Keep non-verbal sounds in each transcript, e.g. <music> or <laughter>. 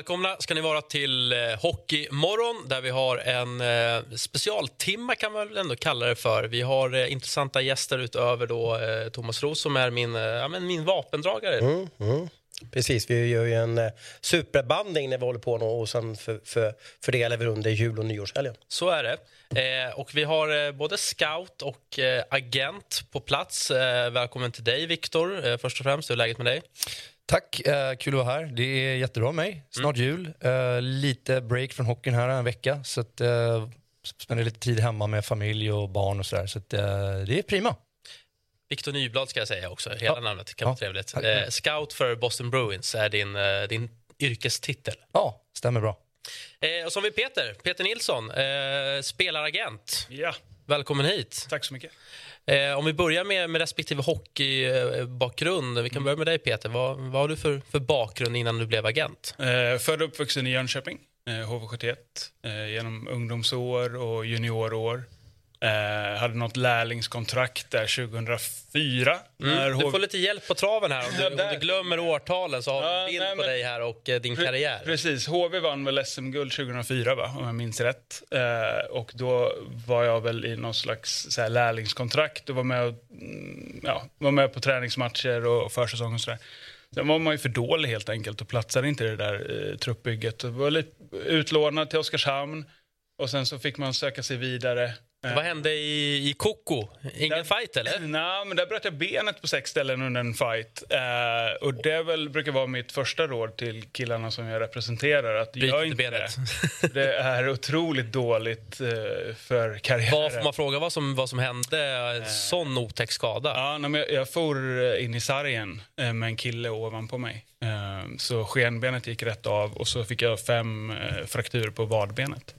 Välkomna ska ni vara till eh, Hockeymorgon där vi har en eh, specialtimma kan man väl ändå kalla det för. Vi har eh, intressanta gäster utöver då eh, Thomas Roos som är min, ja, men min vapendragare. Mm, mm. Precis, vi gör ju en eh, superbanding när vi håller på nu och sen för, för, fördelar vi under jul och nyårshelgen. Så är det. Eh, och vi har eh, både scout och agent på plats. Välkommen till dig Viktor, först och främst. Hur är läget med dig? Tack, eh, kul att vara här. Det är jättebra med mig. Snart jul. Eh, lite break från hockeyn här en vecka. Så att, eh, spenderar lite tid hemma med familj och barn och sådär. Så att, eh, det är prima. Viktor Nyblad ska jag säga också, hela Ja. namnet. kan vara Ja. trevligt. Eh, scout för Boston Bruins är din, eh, din yrkestitel. Ja, stämmer bra. Eh, och så har vi Peter, Peter Nilsson, eh, spelaragent. Ja, Välkommen hit. tack så mycket. Eh, om vi börjar med, med respektive hockeybakgrund. Vi kan börja med dig Peter. Vad, vad har du för, för bakgrund innan du blev agent? Eh, född och uppvuxen i Jönköping, eh, HV71, eh, genom ungdomsår och juniorår. Eh, hade något lärlingskontrakt där 2004. när Mm. Du HV får lite hjälp på traven här. Om du, Ja, om du glömmer årtalen så har vi Ja, en bild nej, på dig här och eh, din karriär. Precis, HV vann väl SM-guld 2004 va? om jag minns rätt. Eh, och då var jag väl i någon slags så här, lärlingskontrakt och var med, och, mm, ja, var med på träningsmatcher och försäsong och sådär. Sen var man ju för dålig helt enkelt och platsade inte i det där eh, truppbygget. Och var lite utlånad till Oskarshamn och sen så fick man söka sig vidare. Eh, Vad hände i, i Koko? Ingen Där- fight eller? <clears throat> Nej, men där bröt jag benet på sex ställen under en fight. Eh, och det väl brukar vara mitt första råd till killarna som jag representerar. Att Bryt gör inte benet. det. Det är otroligt dåligt eh, för karriären. Vad får man fråga vad som, vad som hände? En sån otäck skada. Ja, nej, men jag, jag for eh, in i sargen eh, med en kille ovanpå mig. Eh, så skenbenet gick rätt av och så fick jag fem eh, frakturer på vadbenet.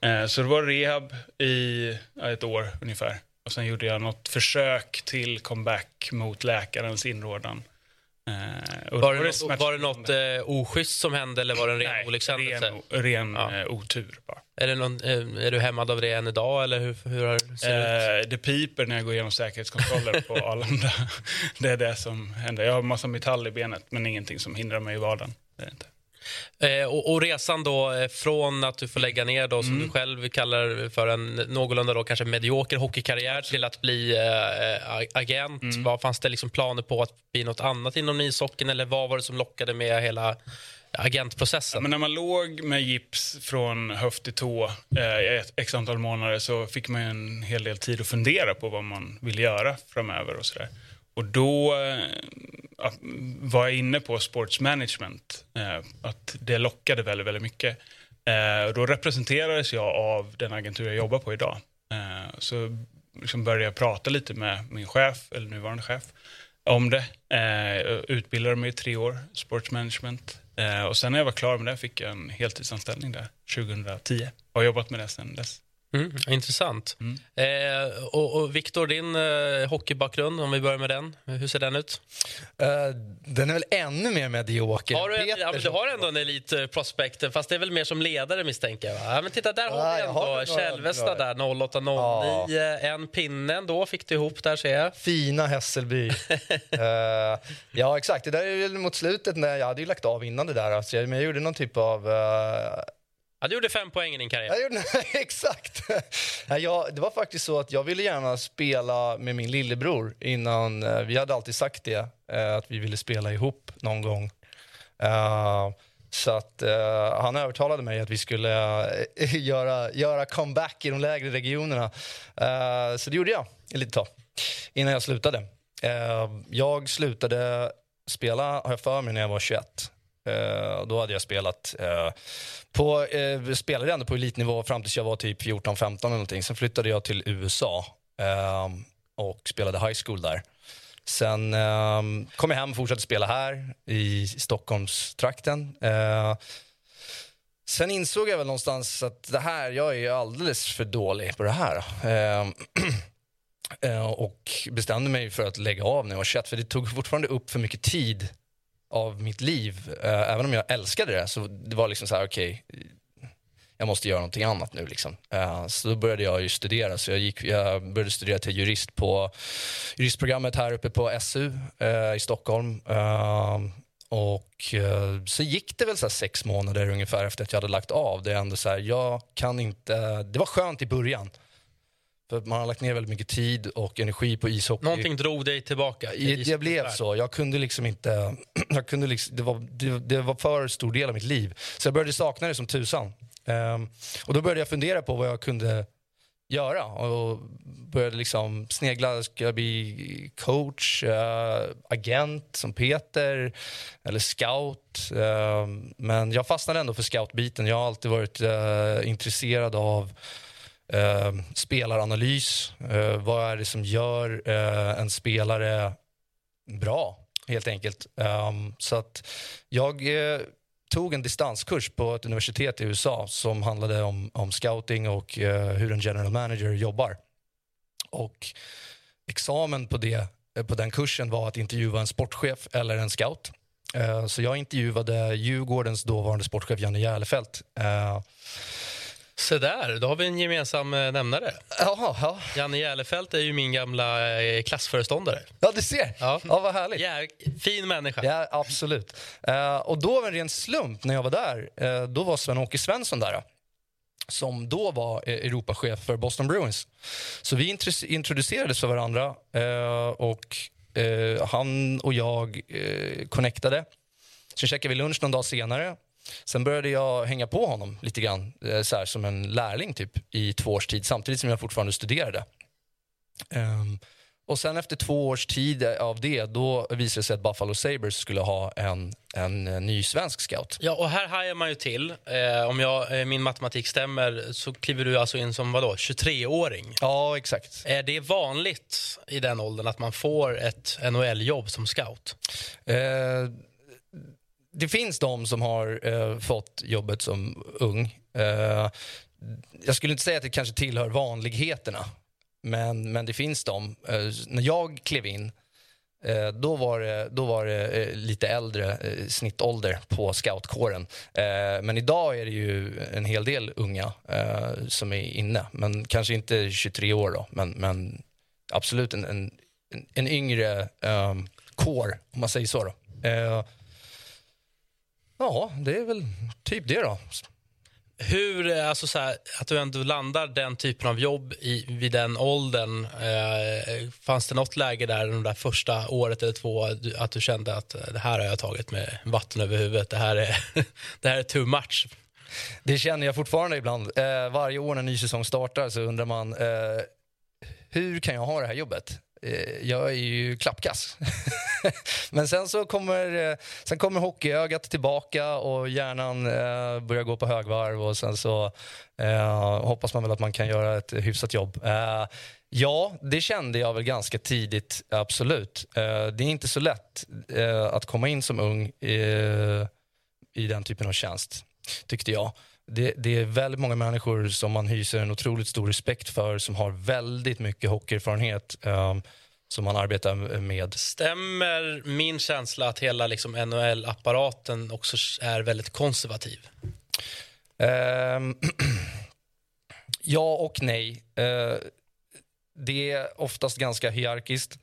Eh, så det var rehab i ett år ungefär. Och sen gjorde jag något försök till comeback mot läkarens inrådan. Eh, och Var det, något, smärtsamt. var det något eh, oschysst som hände eller var det en ren Nej, olyckshändelse? ren, ren Ja. eh, otur bara. Är, det någon, eh, är du hämmad av det än idag eller hur, hur det ser det ut? Eh, det piper när jag går igenom säkerhetskontroller på <laughs> Arlanda. <laughs> Det är det som händer. Jag har massa metall i benet, men ingenting som hindrar mig i vardagen. Det är inte. Eh, och, och resan då eh, från att du får lägga ner då, som Mm. du själv kallar för en någorlunda då, kanske medioker hockeykarriär till att bli eh, ag- agent. Mm. Vad Fanns det liksom planer på att bli något annat inom ishockeyn eller vad var det som lockade med hela agentprocessen? Men när man låg med gips från höft till tå eh, i ett x antal månader så fick man en hel del tid att fundera på vad man vill göra framöver och sådär. Och då äh, var jag inne på sports management. Eh, att det lockade väldigt, väldigt mycket. Äh, och då representerades jag av den agentur jag jobbar på idag. Så liksom började jag prata lite med min chef, eller nuvarande chef, om det. Jag utbildade mig i tre år, sports management. Och sen när jag var klar med det fick jag en heltidsanställning där 2010. Har jobbat med det sen dess. Mm, intressant. Mm. Eh, och, och Viktor, din eh, hockeybakgrund, om vi börjar med den. Hur ser den ut? Eh, den är väl ännu mer medioker. Har du, än ja, du har ändå en elitprospekt, fast det är väl mer som ledare misstänker jag. Ja, men titta, där har Ja, vi ändå Kälvesta där, 0809. En pinne ändå fick du ihop där ser jag. Fina Hässelby. <laughs> Eh, ja, exakt. Det där är väl mot slutet när jag hade ju lagt av innan det där. Alltså, jag, men jag gjorde någon typ av... Ja, du gjorde fem poäng i din karriär. jag gjorde, <laughs> exakt. Nej, jag, det var faktiskt så att jag ville gärna spela med min lillebror innan. Eh, vi hade alltid sagt det, eh, att vi ville spela ihop någon gång. Eh, så att han övertalade mig att vi skulle <laughs> göra, göra comeback i de lägre regionerna. Så det gjorde jag ett litet tag innan jag slutade. Jag slutade spela, har jag för mig, när jag var 21. Eh, då hade jag spelat eh, på, eh, spelade ändå på elitnivå fram tills jag var typ 14-15 eller någonting. Sen flyttade jag till USA och spelade high school där. Sen kom jag hem och fortsatte spela här i Stockholmstrakten. Sen insåg jag väl någonstans att det här, jag är alldeles för dålig på det här. <clears throat> Och bestämde mig för att lägga av när jag var 21 för det tog fortfarande upp för mycket tid av mitt liv. Eh, även om jag älskade det så det var liksom så här okej jag måste göra någonting annat nu. Liksom. Uh, så då började jag ju studera. Så jag, gick, jag började studera till jurist på juristprogrammet här uppe på SU uh, eh, i Stockholm. Uh, och så gick det väl så sex månader ungefär efter att jag hade lagt av. Det, är ändå så här, jag kan inte, det var skönt i början. För man har lagt ner väldigt mycket tid och energi på ishockey. Någonting drog dig tillbaka? Det, det blev så. Jag kunde liksom inte... <clears throat> Jag kunde liksom, det, var, det, det var för stor del av mitt liv. Så jag började sakna det som tusan. Um, och då började jag fundera på vad jag kunde göra och började liksom snegla, ska jag bli coach, uh, agent som Peter eller scout? Uh, men jag fastnade ändå för scoutbiten. Jag har alltid varit uh, intresserad av eh, spelaranalys. Eh, vad är det som gör eh, en spelare bra, helt enkelt. Um, så att jag eh, tog en distanskurs på ett universitet i USA som handlade om, om scouting och eh, hur en general manager jobbar. Och examen på, det, eh, på den kursen var att intervjua en sportchef eller en scout. Så jag intervjuade Djurgårdens dåvarande sportchef Janne Järlefelt. Uh, så där, då har vi en gemensam eh, nämnare. Jaha, ja. Janne Järlefelt är ju min gamla eh, klassföreståndare. Ja, du ser. Ja, ja vad härligt. Ja, fin människa. Ja, absolut. Uh, och då var en ren slump när jag var där. Uh, då var Sven-Åke Svensson där. Som då var Europachef för Boston Bruins. Så vi introducerades för varandra uh, och han och jag connectade. Sen käkade vi lunch någon dag senare Sen började jag hänga på honom lite grann, eh, så här, som en lärling typ, i två års tid samtidigt som jag fortfarande studerade. Um, och sen efter två års tid av det, då visade det sig att Buffalo Sabres skulle ha en, en, en ny svensk scout. Ja, och här hajar man ju till. Eh, om jag, eh, min matematik stämmer så kliver du alltså in som vadå, 23-åring. Ja, exakt. Är det vanligt i den åldern att man får ett NHL-jobb som scout? Eh, det finns de som har eh, fått jobbet som ung. Eh, jag skulle inte säga att det kanske tillhör vanligheterna, men, men det finns de. Eh, när jag klev in, eh, då var det, då var det eh, lite äldre eh, snittålder på scoutkåren. Eh, men idag är det ju en hel del unga eh, som är inne, men kanske inte 23 år då, men, men absolut en, en, en yngre um, kår, om man säger så. Då. Ja, det är väl typ det då. Hur, alltså så här, att du ändå landar den typen av jobb i, vid den åldern. Eh, fanns det något läge där, de där första året eller två, att du kände att eh, det här har jag tagit med vatten över huvudet, det här är, <laughs> det här är too much? Det känner jag fortfarande ibland. Eh, varje år när en ny säsong startar så undrar man, eh, hur kan jag ha det här jobbet? Eh, jag är ju klappkass. <laughs> Men sen så kommer, eh, sen kommer hockeyögat tillbaka och hjärnan eh, börjar gå på högvarv och sen så eh, hoppas man väl att man kan göra ett hyfsat jobb. Eh, ja, det kände jag väl ganska tidigt, absolut. Eh, det är inte så lätt eh, att komma in som ung eh, i den typen av tjänst, tyckte jag. Det, det, är väldigt många människor som man hyser en otroligt stor respekt för som har väldigt mycket hockeyerfarenhet um, som man arbetar med. Stämmer min känsla att hela liksom, NHL-apparaten också är väldigt konservativ? Um, <clears throat> ja och nej. Uh, det är oftast ganska hierarkiskt.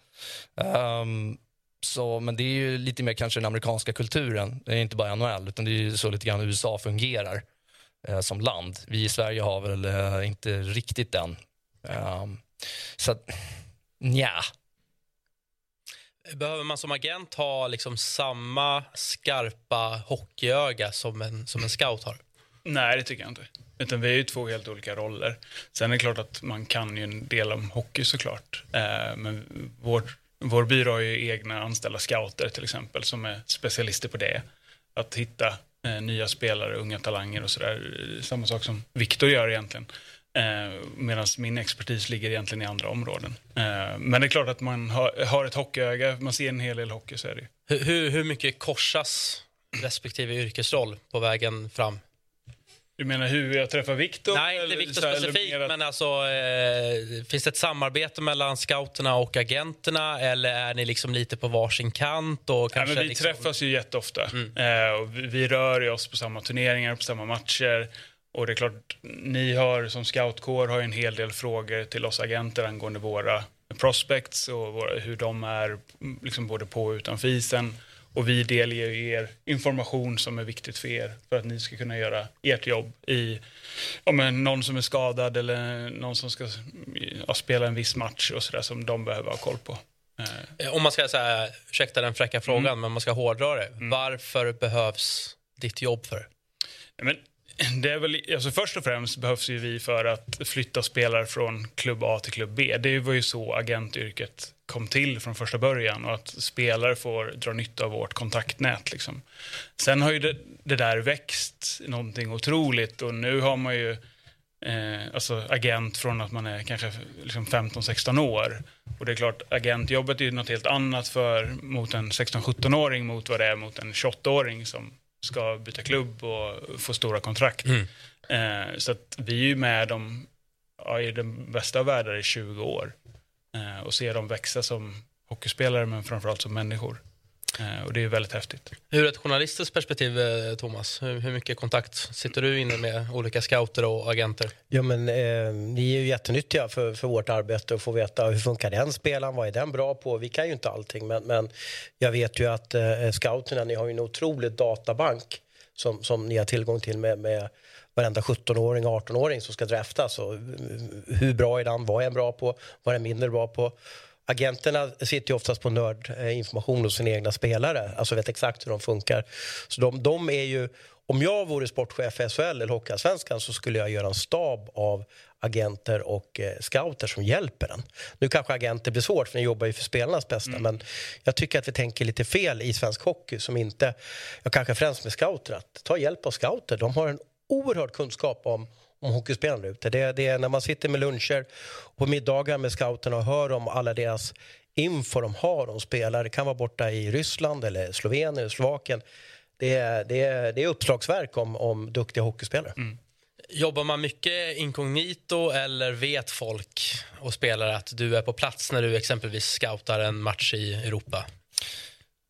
Um, så, men det är ju lite mer kanske den amerikanska kulturen. Det är inte bara NHL, utan det är så lite grann USA fungerar eh, som land. Vi i Sverige har väl eh, inte riktigt den. Um, så att, nja. Behöver man som agent ha liksom samma skarpa hockeyöga som en, som en scout har? Nej, det tycker jag inte. Utan vi är ju två helt olika roller. Sen är det klart att man kan ju en del om hockey såklart. Eh, men vår, vår byrå har ju egna anställda scouter till exempel som är specialister på det. Att hitta Eh, nya spelare, unga talanger och sådär. Samma sak som Viktor gör egentligen. Eh, Medan min expertis ligger egentligen i andra områden. Eh, men det är klart att man har, har ett hockeyöga, man ser en hel del hockey så är det hur, hur, hur mycket korsas respektive yrkesroll på vägen fram? Du menar hur jag träffar Viktor? Nej, inte Viktor specifikt, att- men alltså, eh, finns det ett samarbete mellan scouterna och agenterna eller är ni liksom lite på varsin kant? Och Ja, kanske men vi liksom... träffas ju jätteofta. Mm. Eh, och vi, vi rör oss på samma turneringar, på samma matcher. Och det är klart, ni har som scoutkår har en hel del frågor till oss agenter angående våra prospects och våra, hur de är liksom både på och utanför isen. Och vi delger ju er information som är viktigt för er för att ni ska kunna göra ert jobb i om en, någon som är skadad eller någon som ska ja, spela en viss match och sådär som de behöver ha koll på. Eh, Eh, Om man ska säga, ursäkta den fräcka frågan, Mm. men man ska hårdra det. Varför behövs ditt jobb för? Men det är väl, alltså först och främst behövs ju vi för att flytta spelare från klubb A till klubb B. Det var ju så agentyrket kom till från första början och att spelare får dra nytta av vårt kontaktnät. Liksom. Sen har ju det, det där växt någonting otroligt och nu har man ju eh, alltså agent från att man är kanske liksom 15-16 år. Och det är klart, agentjobbet är ju något helt annat för, mot en 16-17-åring mot vad det är mot en 28-åring som ska byta klubb och få stora kontrakt. Mm. Eh, så att vi är ju med dem ja, i den bästa av världar i 20 år eh, och ser dem växa som hockeyspelare men framförallt som människor. Eh, och det är väldigt häftigt. Ur ett journalistiskt perspektiv, eh, Thomas, hur, mycket kontakt sitter du inne med olika scouter och agenter? Ja, men, eh, ni är ju jättenyttiga för, för vårt arbete att få veta hur funkar den spelaren, vad är den bra på? Vi kan ju inte allting, men, men jag vet ju att eh, scouterna, ni har ju en otrolig databank som, som ni har tillgång till med, med varenda 17-åring, 18-åring som ska draftas. Och, eh, hur bra är den? Vad är den bra på? Vad är den mindre bra på? Agenterna sitter ju oftast på nördinformation hos sina egna spelare, alltså vet exakt hur de funkar. Så de, de är ju, om jag vore sportchef i SHL eller Hockeyallsvenskan så skulle jag göra en stab av agenter och eh, scouter som hjälper en. Nu kanske agenter blir svårt för ni jobbar ju för spelarnas bästa men jag tycker att vi tänker lite fel i svensk hockey som inte, jag kanske främst med scouter, att ta hjälp av scouter. De har en oerhörd kunskap om om hockeyspelarna ute. Det, det är när man sitter med luncher på middagar med scouterna och hör om alla deras info de har om spelare. Det kan vara borta i Ryssland, eller Slovenien eller Slovakien. Det är, det är, det är uppslagsverk om, om duktiga hockeyspelare. Jobbar man mycket inkognito eller vet folk och spelare att du är på plats när du exempelvis scoutar en match i Europa?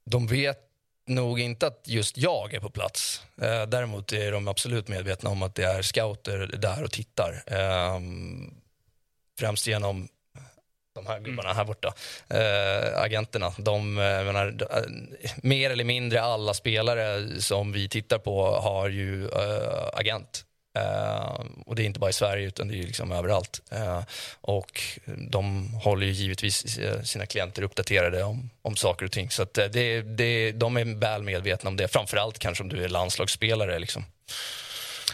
De vet nog inte att just jag är på plats. Eh, däremot är de absolut medvetna om att det är scouter där och tittar. Eh, främst genom de här gubbarna här borta, eh, agenterna. De, eh, menar, de, eh, mer eller mindre alla spelare som vi tittar på har ju eh, agent. Eh, och det är inte bara i Sverige utan det är liksom överallt. Eh, och de håller ju givetvis eh, sina klienter uppdaterade om, om saker och ting. Så att det, det, de är väl medvetna om det. Framförallt kanske om du är landslagsspelare. Liksom.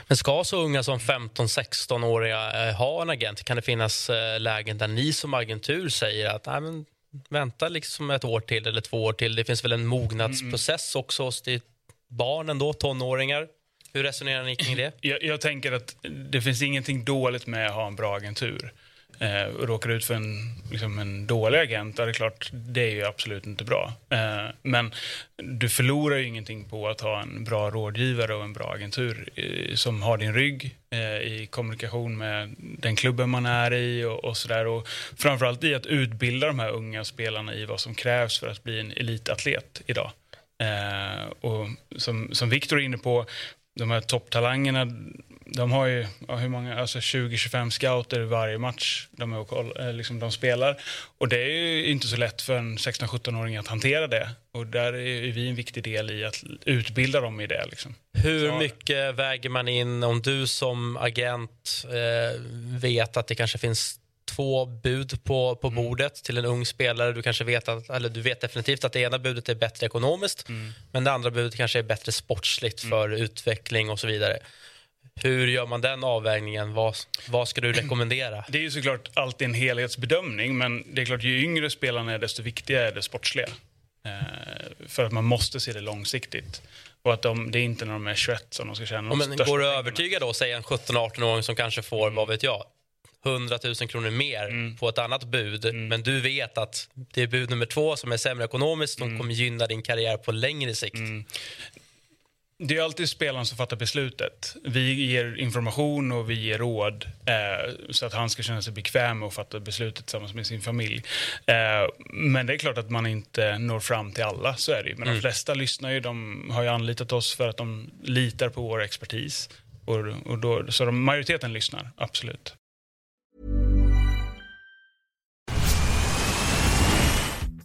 Men ska så unga som 15-16-åriga eh, ha en agent? Kan det finnas lägen där ni som agentur säger att Nej, men, vänta liksom ett år till eller två år till? Det finns väl en mognadsprocess också hos de barnen då, tonåringar? Hur resonerar ni kring det? Jag, jag tänker att det finns ingenting dåligt med att ha en bra agentur. Eh, och råkar du ut för en, liksom en dålig agent, det är det klart, det är ju absolut inte bra. Eh, men du förlorar ju ingenting på att ha en bra rådgivare och en bra agentur eh, som har din rygg eh, i kommunikation med den klubben man är i och, och sådär. Och framförallt i att utbilda de här unga spelarna i vad som krävs för att bli en elitatlet idag. Eh, och som, som Viktor är inne på, de här topptalangerna, de har ju ja, hur många, alltså 20-25 scouter varje match de, är och eh, liksom de spelar. Och det är ju inte så lätt för en 16-17-åring att hantera det. Och där är vi en viktig del i att utbilda dem i det. Liksom. Hur mycket väger man in om du som agent eh, vet att det kanske finns två bud på, på bordet till en ung spelare. Du kanske vet att, eller du vet definitivt att det ena budet är bättre ekonomiskt men det andra budet kanske är bättre sportsligt för utveckling och så vidare. Hur gör man den avvägningen? Vad, vad ska du rekommendera? Det är ju såklart alltid en helhetsbedömning men det är klart ju yngre spelarna är desto viktigare är det sportsliga. Eh, för att man måste se det långsiktigt. Och att de, det är inte när de är 21 som de ska tjäna de men går det att övertyga då, säg en 17-18-åring som kanske får, vad vet jag, 100 000 kronor mer på ett annat bud, men du vet att det är bud nummer två som är sämre ekonomiskt, som kommer gynna din karriär på längre sikt. Det är alltid spelaren som fattar beslutet. Vi ger information och vi ger råd eh, så att han ska känna sig bekväm med att fatta beslutet tillsammans med sin familj. Eh, men det är klart att man inte når fram till alla, så är det ju. Men de flesta lyssnar ju, de har ju anlitat oss för att de litar på vår expertis. Och, och då, så de, majoriteten lyssnar, absolut.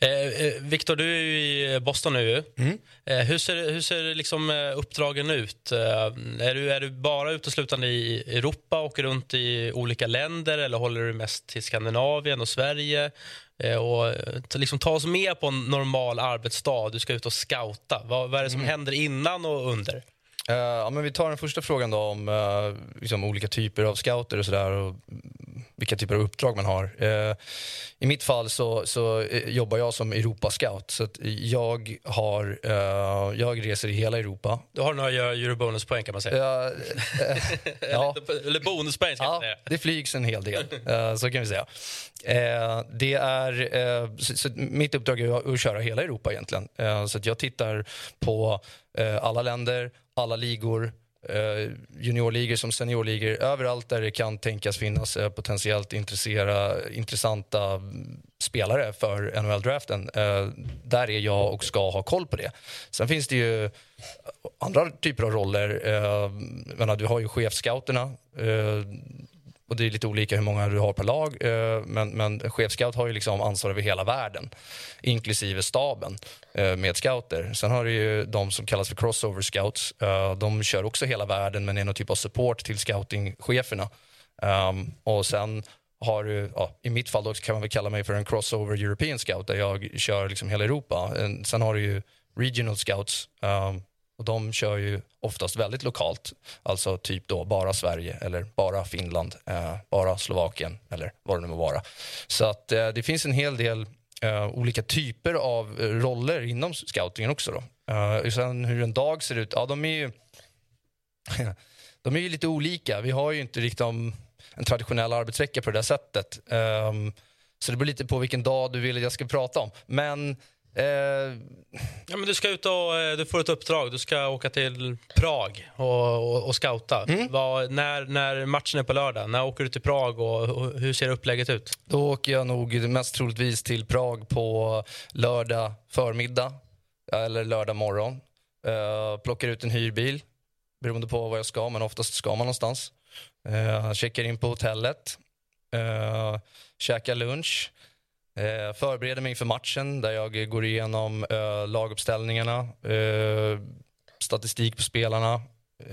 Eh, eh, Viktor, du är ju i Boston nu. Mm. Eh, hur ser, hur ser liksom, eh, uppdragen ut? Eh, är, du, är du bara uteslutande i Europa, åker runt i olika länder eller håller du mest till Skandinavien och Sverige? Eh, och, liksom, ta oss med på en normal arbetsdag. Du ska ut och scouta. Vad, vad är det som händer innan och under? Eh, ja, men vi tar den första frågan då om eh, liksom olika typer av scouter och sådär och vilka typer av uppdrag man har. Eh, I mitt fall så, så jobbar jag som Europascout så jag, har, jag reser i hela Europa. Du har några eurobonuspoäng kan man säga. Ja. <laughs> Eller bonuspoäng ska Ja, det flygs en hel del, <laughs> så kan vi säga. Det är, så, så mitt uppdrag är att köra hela Europa egentligen. Så jag tittar på alla länder, alla ligor, eh, juniorligor som seniorligor, överallt där det kan tänkas finnas eh, potentiellt intressera, intressanta mm, spelare för NHL-draften. Eh, där är jag och ska ha koll på det. Sen finns det ju eh, andra typer av roller. Eh, menar, du har ju chefscouterna. Eh, och det är lite olika hur många du har per lag. Eh, men, men chefscout har ju liksom ansvar över hela världen, inklusive staben eh, med scouter. Sen har du ju de som kallas för crossover scouts. Eh, de kör också hela världen, men är någon typ av support till scoutingcheferna. Ehm, och sen har du, ja, i mitt fall då kan man väl kalla mig för en crossover European scout där jag kör liksom hela Europa. Sen har du ju regional scouts um, och de kör ju oftast väldigt lokalt. Alltså typ då bara Sverige eller bara Finland, eh, bara Slovakien eller vad det nu må vara. Så att eh, det finns en hel del eh, olika typer av roller inom scoutingen också. Då. Eh, sen hur en dag ser ut, ja de är ju <laughs> de är ju lite olika. Vi har ju inte riktigt om en traditionell arbetsvecka på det där sättet. Um, så det beror lite på vilken dag du vill att jag ska prata om. Men Ja, men du ska ut och eh, du får ett uppdrag. Du ska åka till Prag och, och, och scouta. Vad, när, när matchen är på lördag, när åker du till Prag och, och hur ser upplägget ut? Då åker jag nog mest troligtvis till Prag på lördag förmiddag eller lördag morgon. Uh, plockar ut en hyrbil beroende på vad jag ska, men oftast ska man någonstans. Uh, checkar in på hotellet, uh, käkar lunch, uh, förbereder mig inför matchen där jag går igenom uh, laguppställningarna, uh, statistik på spelarna,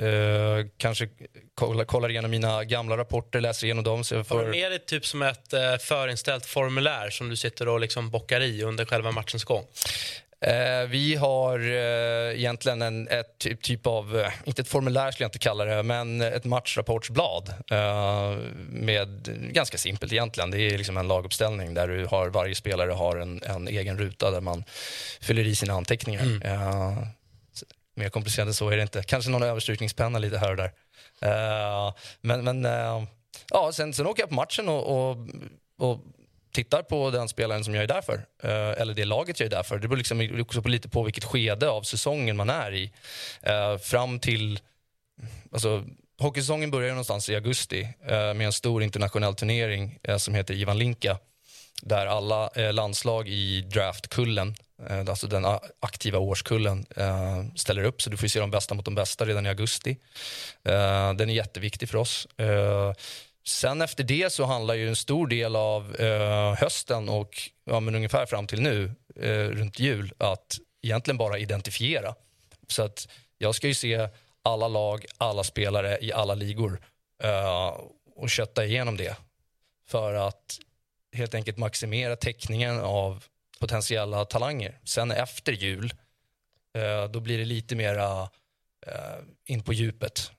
uh, kanske kollar, kollar igenom mina gamla rapporter, läser igenom dem. Så jag Har du får... med dig typ som ett eh, förinställt formulär som du sitter och liksom bockar i under själva matchens gång? Eh, vi har eh, egentligen en ett typ, typ av, eh, inte ett formulär skulle jag inte kalla det, men ett matchrapportsblad. Eh, med, ganska simpelt egentligen. Det är liksom en laguppställning där du har, varje spelare har en, en egen ruta där man fyller i sina anteckningar. Så- mer komplicerat än så är det inte. Kanske någon överstrykningspenna lite här och där. Men men ja, sen, sen åker jag på matchen och, och, och tittar på den spelaren som jag är där för. eh, eller det laget jag är där för. Det beror liksom också på lite på vilket skede av säsongen man är i. Eh, fram till... Alltså, hockeysäsongen börjar någonstans i augusti eh, med en stor internationell turnering eh, som heter Ivan Linka. Där alla eh, landslag i draftkullen, alltså den aktiva årskullen, ställer upp. Så du får se de bästa mot de bästa redan i augusti. Den är jätteviktig för oss. Sen efter det så handlar ju en stor del av eh, hösten och ja, men ungefär fram till nu, eh, runt jul, att egentligen bara identifiera. Så att jag ska ju se alla lag, alla spelare i alla ligor eh, och kötta igenom det för att helt enkelt maximera täckningen av potentiella talanger. Sen efter jul Eh, då blir det lite mera eh, in på djupet.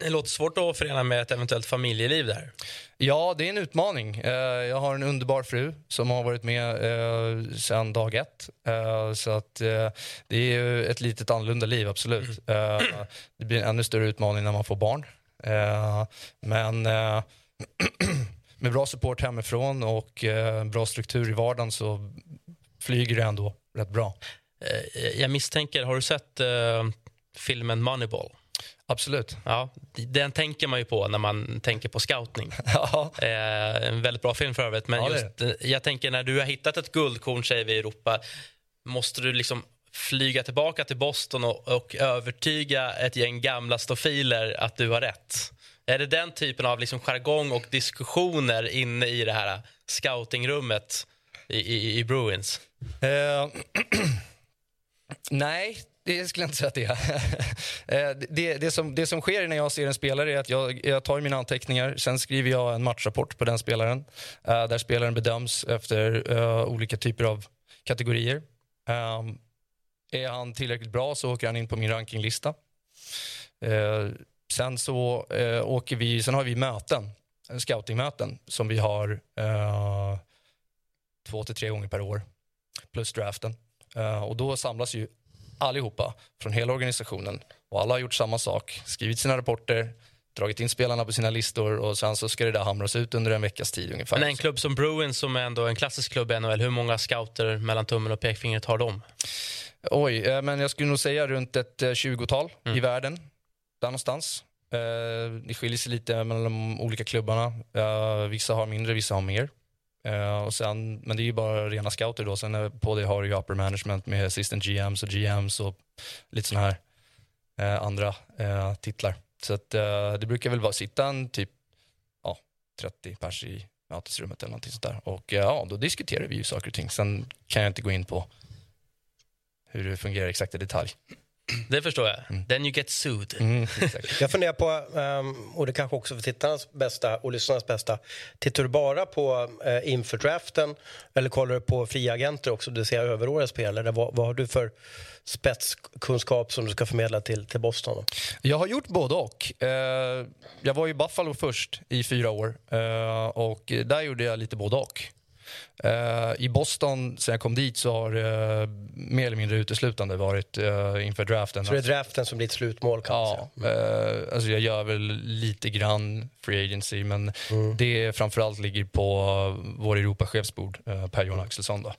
Det, låter svårt att förena med ett eventuellt familjeliv där. Ja, det är en utmaning. Eh, jag har en underbar fru som har varit med eh, sedan dag ett. Eh, så att, det är ju ett litet annorlunda liv, absolut. Eh, det blir en ännu större utmaning när man får barn. Men <clears throat> med bra support hemifrån och bra struktur i vardagen så flyger det ändå rätt bra. Jag misstänker, har du sett filmen Moneyball? Absolut. Ja, den tänker man ju på när man tänker på scoutning. <laughs> Ja. Eh, en väldigt bra film för övrigt. Men Ja, just, eh, jag tänker när du har hittat ett guldkorn säger vi i Europa, måste du liksom flyga tillbaka till Boston och, och övertyga ett gäng gamla stofiler att du har rätt? Är det den typen av liksom jargong och diskussioner inne i det här scoutingrummet i, i, i Bruins? Eh, <clears throat> nej, det skulle jag inte säga att det är. <laughs> Eh, det, det, som, det som sker när jag ser en spelare är att jag, jag tar mina anteckningar. Sen skriver jag en matchrapport på den spelaren. Eh, där spelaren bedöms efter eh, olika typer av kategorier. Ehm, är han tillräckligt bra så åker han in på min rankinglista. Sen så åker vi, sen har vi möten, scoutingmöten som vi har två till tre gånger per år plus draften. Och då samlas ju allihopa från hela organisationen och alla har gjort samma sak, skrivit sina rapporter, dragit in spelarna på sina listor och sen så ska det där hamras ut under en veckas tid ungefär. Men en klubb som Bruins som är ändå en klassisk klubb i NHL, hur många scouter mellan tummen och pekfingret har de? Oj, eh, men jag skulle nog säga runt ett eh, 20-tal Mm. i världen. Där någonstans. Eh, det skiljer sig lite mellan de olika klubbarna. Eh, vissa har mindre, vissa har mer. Uh, och sen, men det är ju bara rena scouter då. Sen på det har du ju upper management med assistant GMs och GMs och lite sådana här uh, andra uh, titlar. Så att, det brukar väl vara sitta en typ ja, 30 pers i mötesrummet eller någonting sånt där. Och ja, då diskuterar vi ju saker och ting. Sen kan jag inte gå in på hur det fungerar exakt i detalj. Det förstår jag. Then you get sued. Mm. <laughs> Jag funderar på, ehm, och det kanske också för tittarnas bästa och lyssnarnas bästa, tittar du bara på eh, inför draften eller kollar du på fria agenter också, det vill säga överåriga spelare? Vad, vad har du för spetskunskap som du ska förmedla till, till Boston? Då? Jag har gjort både och. Eh, jag var i Buffalo först i fyra år eh, och där gjorde jag lite både och. Eh, I Boston, sen jag kom dit, så har det mer eller mindre uteslutande varit eh, inför draften. Så det är draften som blir ett slutmål kan man Ja, säga. eh, alltså jag gör väl lite grann free agency men det framförallt ligger på vår Europachefsbord, eh, Per-Johan Axelsson. Då.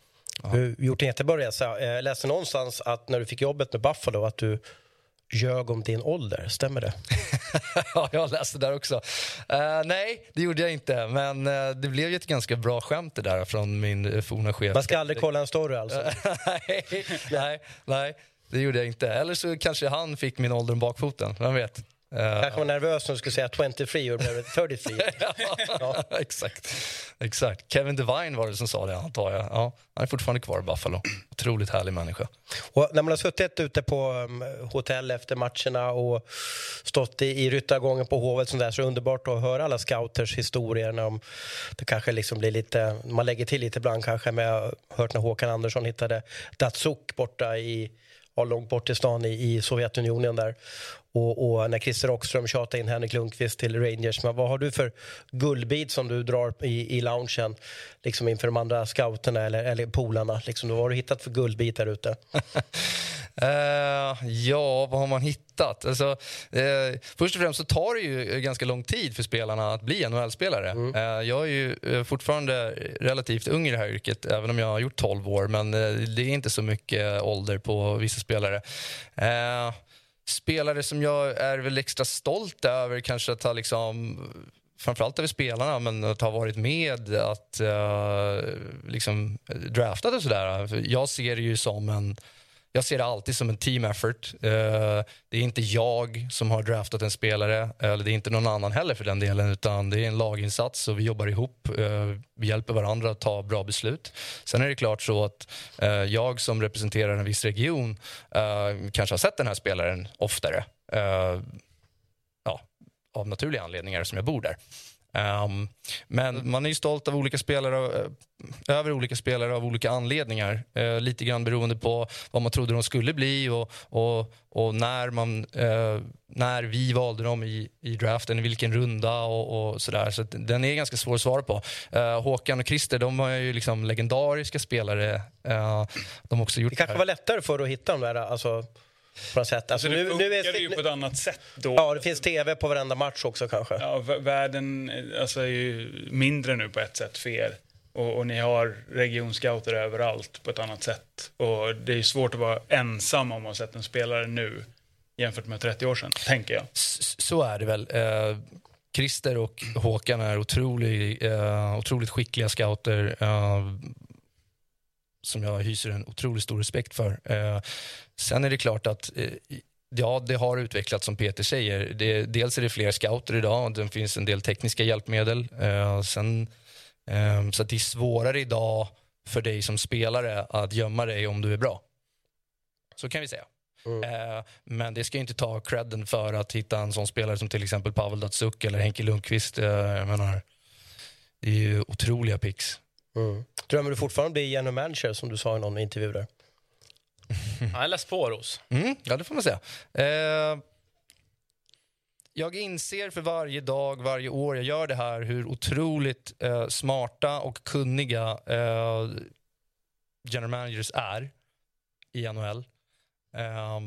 Du har gjort en jättebra resa. Eh, Jag läste någonstans att när du fick jobbet med Buffalo att du ljög om din ålder. Stämmer det? <laughs> ja, jag läste där också. Eh, nej, det gjorde jag inte. Men eh, det blev ju ett ganska bra skämt det där från min uh, forna chef. Man ska aldrig kolla en story alltså. <laughs> nej, nej, nej, det gjorde jag inte. Eller så kanske han fick min ålder om bakfoten. Vem vet? Eh, Kanske var nervös när du skulle säga 23 och blev 33. <laughs> ja, exakt. exakt. Kevin Devine var det som sa det, antar jag. Ja, han är fortfarande kvar i Buffalo. Otroligt härlig människa. Och när man har suttit ute på um, hotell efter matcherna och stått i, i ryttargången på Hovet sånt där, så är det underbart att höra alla scouters historier. När de, det kanske liksom blir lite, man lägger till lite ibland kanske, men jag har hört när Håkan Andersson hittade Datsuk borta i långt bort i stan i, i Sovjetunionen där. Och, och när Christer Rockström tjatade in Henrik Lundqvist till Rangers. Men vad har du för guldbit som du drar i, i loungen liksom inför de andra scouterna eller, eller polarna? Liksom, vad har du hittat för guldbit där ute? <laughs> Eh, ja, vad har man hittat? Alltså, eh, först och främst så tar det ju ganska lång tid för spelarna att bli NHL-spelare. Eh, jag är ju fortfarande relativt ung i det här yrket, även om jag har gjort 12 år. Men det är inte så mycket ålder på vissa spelare. Spelare som jag är väl extra stolt över kanske att ha liksom framförallt över spelarna, men att ha varit med att uh, liksom draftat och sådär. Jag ser det ju som en jag ser det alltid som en team effort. Eh, det är inte jag som har draftat en spelare, eller det är inte någon annan heller för den delen, utan det är en laginsats och vi jobbar ihop. Eh, vi hjälper varandra att ta bra beslut. Sen är det klart så att eh, jag som representerar en viss region eh, kanske har sett den här spelaren oftare. Eh, ja, av naturliga anledningar som jag bor där. Um, men man är ju stolt av olika spelare, eh, över olika spelare av olika anledningar. Uh, lite grann beroende på vad man trodde de skulle bli och, och, och när, man, uh, när vi valde dem i, i draften, i vilken runda och, och sådär. Så den är ganska svår att svara på. Uh, Håkan och Christer, de är ju liksom legendariska spelare. de har också gjort det kanske var lättare för att hitta dem där, alltså på något sätt. Alltså, nu, nu är det ju på ett annat sätt då. Ja, det finns tv på varenda match också kanske. Ja, världen alltså, är ju mindre nu på ett sätt för er. Och, och, ni har regionscouter överallt på ett annat sätt. Och det är svårt att vara ensam om att ha sett en spelare nu jämfört med 30 år sedan, tänker jag. Så, så är det väl. Eh, Christer och Håkan är otrolig, eh, otroligt skickliga scouter. Eh, som jag hyser en otroligt stor respekt för. Eh, sen är det klart att eh, ja, det har utvecklats som Peter säger. Det, dels är det fler scouter idag och det finns en del tekniska hjälpmedel. Eh, sen, eh, så det är svårare idag för dig som spelare att gömma dig om du är bra. Så kan vi säga. Mm. Eh, men det ska inte ta credden för att hitta en sån spelare som till exempel Pavel Datsuk eller Henke Lundqvist. Jag menar, det är ju otroliga picks. Mm. Drömmer du fortfarande bli general manager som du sa i någon intervju där? Ja, jag läst på Ros. Mm, ja, det får man säga. Eh, jag inser för varje dag, varje år jag gör det här hur otroligt eh, smarta och kunniga eh, general managers är i NHL. Eh,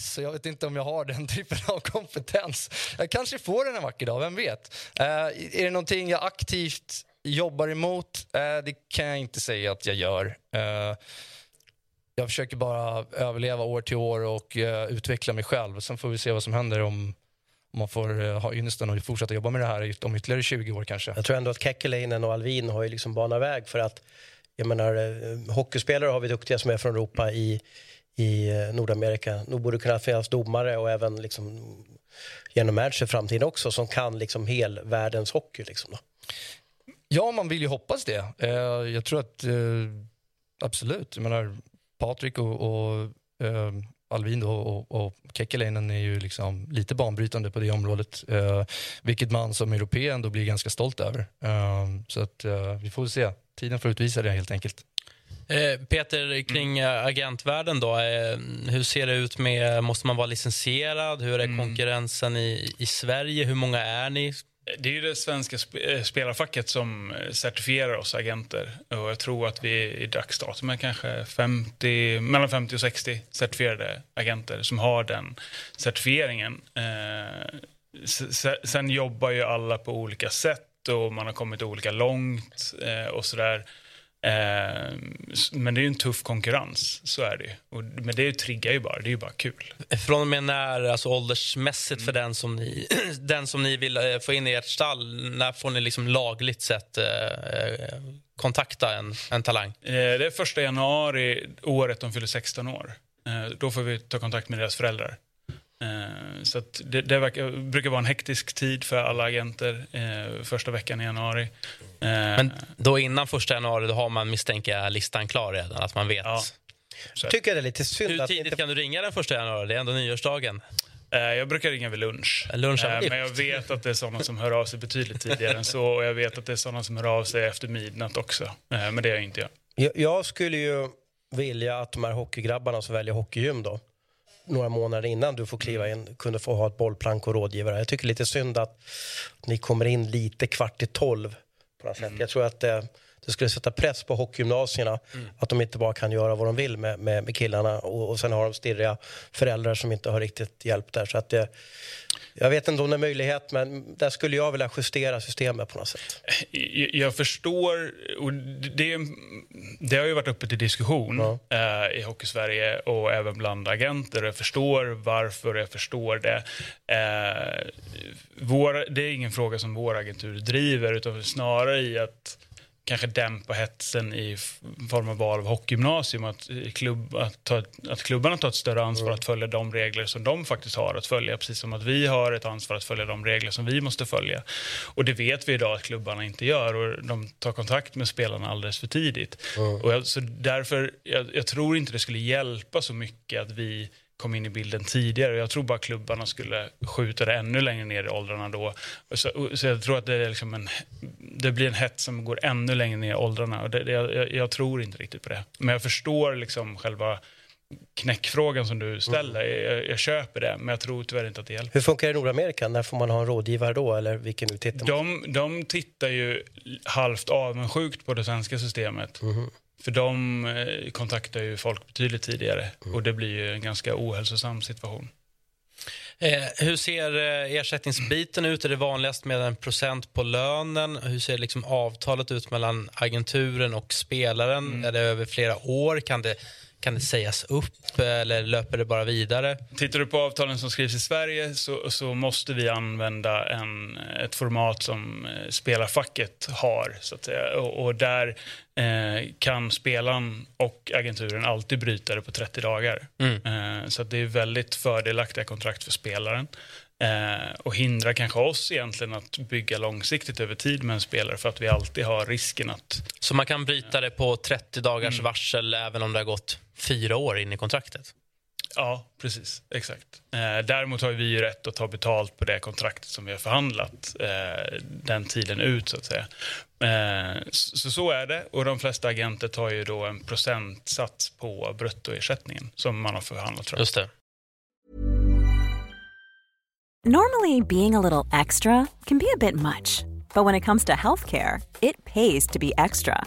så jag vet inte om jag har den <laughs> typen av kompetens. Jag kanske får den en vacker dag, vem vet? Eh, är det någonting jag aktivt jobbar emot, eh, det kan jag inte säga att jag gör. Eh, jag försöker bara överleva år till år och eh, utveckla mig själv. Sen får vi se vad som händer om, om man får eh, ha ynnesten och fortsätta jobba med det här om ytterligare 20 år kanske. Jag tror ändå att Kekkeläinen och Alvin har ju liksom banat väg för att jag menar, eh, hockeyspelare har vi duktiga som är från Europa i, i eh, Nordamerika. Nog borde kunna finnas domare och även liksom genom match i framtiden också som kan liksom hel världens hockey. Liksom då. Ja, man vill ju hoppas det. Eh, jag tror att, absolut, jag menar Patrik och, och eh, Alvin då, och, och Kekkeläinen är ju liksom lite banbrytande på det området. Eh, vilket man som europé ändå blir ganska stolt över. Eh, så att eh, vi får se. Tiden får utvisa det helt enkelt. Eh, Peter, kring mm. agentvärlden då, hur ser det ut med, måste man vara licensierad? Hur är mm. konkurrensen i, i Sverige? Hur många är ni? Det är ju det svenska sp eh, spelarfacket som eh, certifierar oss agenter. Och jag tror att vi i dagsdatum är kanske 50, mellan 50 och 60 certifierade agenter som har den certifieringen. Eh, sen jobbar ju alla på olika sätt och man har kommit olika långt eh, och sådär. Eh, men det är ju en tuff konkurrens, så är det ju. men det triggar ju bara, det är ju bara kul. Från och med när, alltså åldersmässigt mm. för den som, ni, <clears throat> den som ni vill eh, få in i ert stall, när får ni liksom lagligt sett eh, eh, kontakta en, en talang? Eh, det är första januari året de fyller 16 år. Då får vi ta kontakt med deras föräldrar. Eh, så det, det verkar, brukar vara en hektisk tid för alla agenter eh, första veckan i januari. Eh, Men då innan första januari då har man misstänker listan klar redan, att man vet. Ja. Jag tycker det är lite synd Hur tidigt inte... kan du ringa den första januari? Det är ändå nyårsdagen. Jag brukar ringa vid lunch. lunch men jag vet att det är såna som hör av sig betydligt tidigare än så. Och jag vet att det är såna som hör av sig efter midnatt också. Men det är jag inte jag. Jag, jag skulle ju vilja att de här hockeygrabbarna som väljer hockeygym då, några månader innan du får kliva in kunde få ha ett bollplank och rådgivare. Jag tycker lite synd att ni kommer in lite kvart i tolv på något sätt. Mm. Jag tror att det, skulle sätta press på hockeygymnasierna mm. att de inte bara kan göra vad de vill med, med, med killarna och, och sen har de stirriga föräldrar som inte har riktigt hjälp där. Så att det, jag vet inte om det är möjlighet, men där skulle jag vilja justera systemet på något sätt. Jag förstår, och det, det har ju varit uppe till diskussion ja. eh, i Hockeysverige och även bland agenter. Jag förstår varför, jag förstår det. Eh, vår, det är ingen fråga som vår agentur driver, utan snarare i att kanske dämpa hetsen i form av val av hockeygymnasium. Att, klubb, att, ta, att klubbarna tar ett större ansvar mm. att följa de regler som de faktiskt har att följa. Precis som att vi har ett ansvar att följa de regler som vi måste följa. Och det vet vi idag att klubbarna inte gör och de tar kontakt med spelarna alldeles för tidigt. Mm. Och jag, så därför, jag, jag tror inte det skulle hjälpa så mycket att vi kom in i bilden tidigare. Jag tror bara klubbarna skulle skjuta det ännu längre ner i åldrarna då. Så, så jag tror att det, är liksom en, det blir en hets som går ännu längre ner i åldrarna. Och det, det, jag, jag, tror inte riktigt på det. Men jag förstår liksom själva knäckfrågan som du ställer. Mm. Jag, jag, köper det, men jag tror tyvärr inte att det hjälper. Hur funkar det i Nordamerika? När får man ha en rådgivare då? Eller vilken tittar de, de tittar ju halvt avundsjukt på det svenska systemet. Mm. För de eh, kontaktar ju folk betydligt tidigare mm. och det blir ju en ganska ohälsosam situation. Eh, hur ser eh, ersättningsbiten ut? Är det vanligast med en procent på lönen? Hur ser liksom avtalet ut mellan agenturen och spelaren? Mm. Är det över flera år? Kan det kan det sägas upp eller löper det bara vidare? Tittar du på avtalen som skrivs i Sverige så, så måste vi använda en, ett format som eh, spelarfacket har. Så att säga. Och, och där eh, kan spelaren och agenturen alltid bryta det på 30 dagar. Mm. Eh, så det är väldigt fördelaktiga kontrakt för spelaren. Eh, och hindrar kanske oss egentligen att bygga långsiktigt över tid med en spelare för att vi alltid har risken att... Så man kan bryta det på 30 dagars mm. varsel även om det har gått fyra år in i kontraktet? Ja, precis. Exakt. Eh, däremot har vi ju rätt att ta betalt på det kontraktet som vi har förhandlat eh, den tiden ut, så att säga. Eh, så, så är det. Och de flesta agenter tar ju då en procentsats på bruttoersättningen som man har förhandlat fram. Just det. Normally, being a little extra can be a bit much. But when it comes to healthcare, it pays to be extra.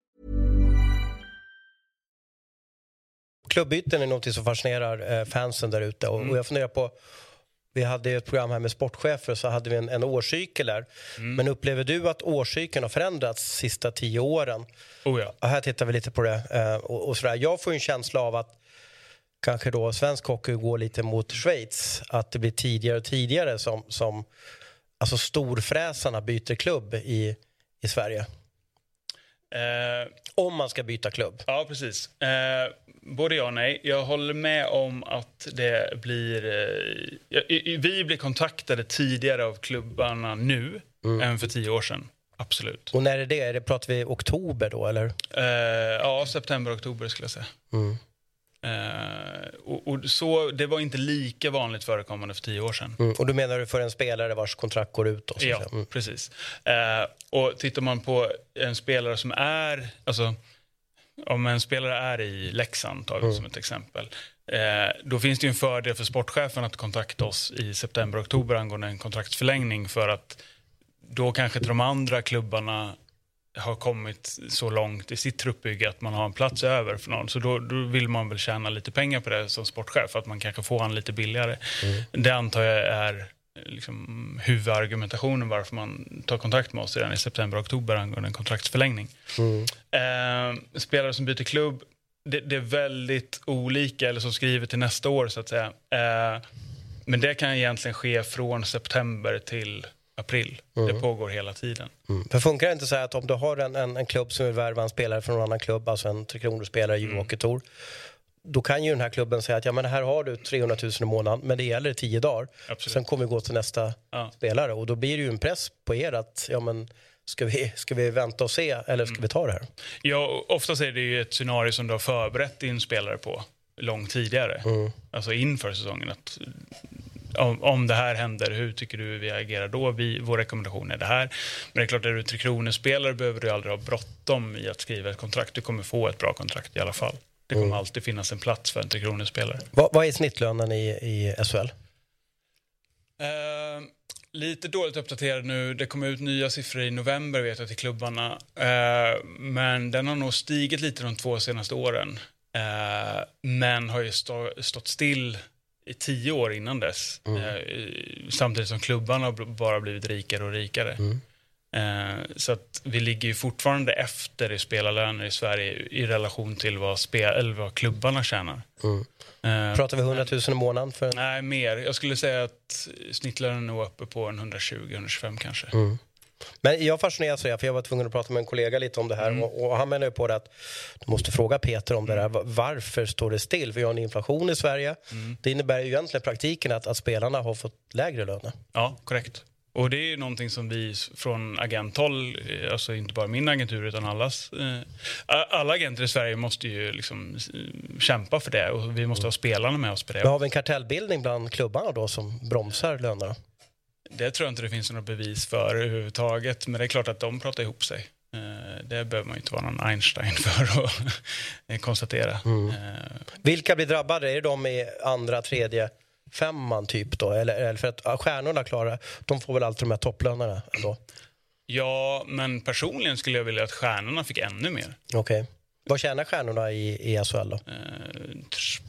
Klubbyten är något som fascinerar eh, fansen där ute. Och, mm. och jag funderar på vi hade ett program här med sportchefer så hade vi en, en årscykel där. Mm. Men upplever du att årscykeln har förändrats de sista tio åren? Oh ja. och här tittar vi lite på det. Eh, och, och sådär. Jag får en känsla av att kanske då svensk hockey går lite mot Schweiz. Att det blir tidigare och tidigare som, som alltså storfräsarna byter klubb i, i Sverige. Eh, Om man ska byta klubb. Ja, precis. Eh, både ja och nej. Jag håller med om att det blir... Eh, vi blir kontaktade tidigare av klubbarna nu mm. än för tio år sedan. Absolut. Och när är det? Är det pratar vi oktober då, eller? Eh, ja, september, oktober skulle jag säga. Mm. Eh, och, och, så, det var inte lika vanligt förekommande för tio år sedan. Mm. Och du menar du för en spelare vars kontrakt går ut? Då, ja, mm. precis. Eh, och tittar man på en spelare som är... Alltså, om en spelare är i Leksand, tar vi mm. som ett exempel, eh, då finns det en fördel för sportchefen att kontakta oss i september-oktober angående en kontraktsförlängning för att då kanske de andra klubbarna har kommit så långt i sitt truppbygge att man har en plats över för någon. Så då, då vill man väl tjäna lite pengar på det som sportchef, att man kanske får han lite billigare. Mm. Det antar jag är liksom, huvudargumentationen varför man tar kontakt med oss redan i september-oktober angående en kontraktsförlängning. Mm. Eh, spelare som byter klubb, det, det, är väldigt olika, eller som skriver till nästa år så att säga. Eh, men det kan egentligen ske från september till april. Mm. Det pågår hela tiden. Mm. För funkar det inte så att om du har en, en, en klubb som vill värva en spelare från en annan klubb, alltså en Tre Kronor-spelare i mm. Tour, då kan ju den här klubben säga att ja, men här har du 300 000 i månaden, men det gäller i tio dagar. Absolut. Sen kommer vi gå till nästa ja. spelare och då blir det ju en press på er att ja, men, ska, vi, ska vi vänta och se eller ska mm. vi ta det här? Ja, oftast är det ju ett scenario som du har förberett din spelare på långt tidigare, mm. alltså inför säsongen. Att, om, om det här händer, hur tycker du vi agerar då? Vi, vår rekommendation är det här. Men det är klart, är du Tre Kronor-spelare behöver du aldrig ha bråttom i att skriva ett kontrakt. Du kommer få ett bra kontrakt i alla fall. Det kommer mm. alltid finnas en plats för en Tre Kronor-spelare. Vad, vad, är snittlönen i, i SHL? Eh, lite dåligt uppdaterad nu. Det kommer ut nya siffror i november vet jag till klubbarna. Uh, men den har nog stigit lite de två senaste åren. Uh, men har ju stå, stått still i tio år innan dess. Mm. samtidigt som klubbarna bara blivit rikare och rikare. Mm. Eh, så att vi ligger ju fortfarande efter i spelarlöner i Sverige i relation till vad, spel, eller vad klubbarna tjänar. Mm. Eh, Pratar vi 100 000 i månaden? För... Nej, mer. Jag skulle säga att snittlönen är uppe på 120-125 kanske. Mm. Men jag fascineras av det, för jag var tvungen att prata med en kollega lite om det här Mm. och, och han menar ju på det att du måste fråga Peter om det Mm. där. Varför står det still? Vi har en inflation i Sverige. Det innebär ju egentligen praktiken att, att spelarna har fått lägre löner. Ja, korrekt. Och det är ju någonting som vi från agenthåll, eh, alltså inte bara min agentur utan allas, eh, alla agenter i Sverige måste ju liksom kämpa för det och vi måste ha spelarna med oss på Men det. har vi en kartellbildning bland klubbarna då som bromsar lönerna? Det tror jag inte det finns några bevis för överhuvudtaget, men det är klart att de pratar ihop sig. Eh, Det behöver man inte vara någon Einstein <laughs> för att konstatera. Eh, Vilka blir drabbade? Är det de i andra, tredje, femman typ då? Eller, eller för att ja, stjärnorna klarar, de får väl alltid de här topplönerna ändå? Ja, men personligen skulle jag vilja att stjärnorna fick ännu mer. Okej. Vad tjänar stjärnorna i, i SHL då? Eh, tr-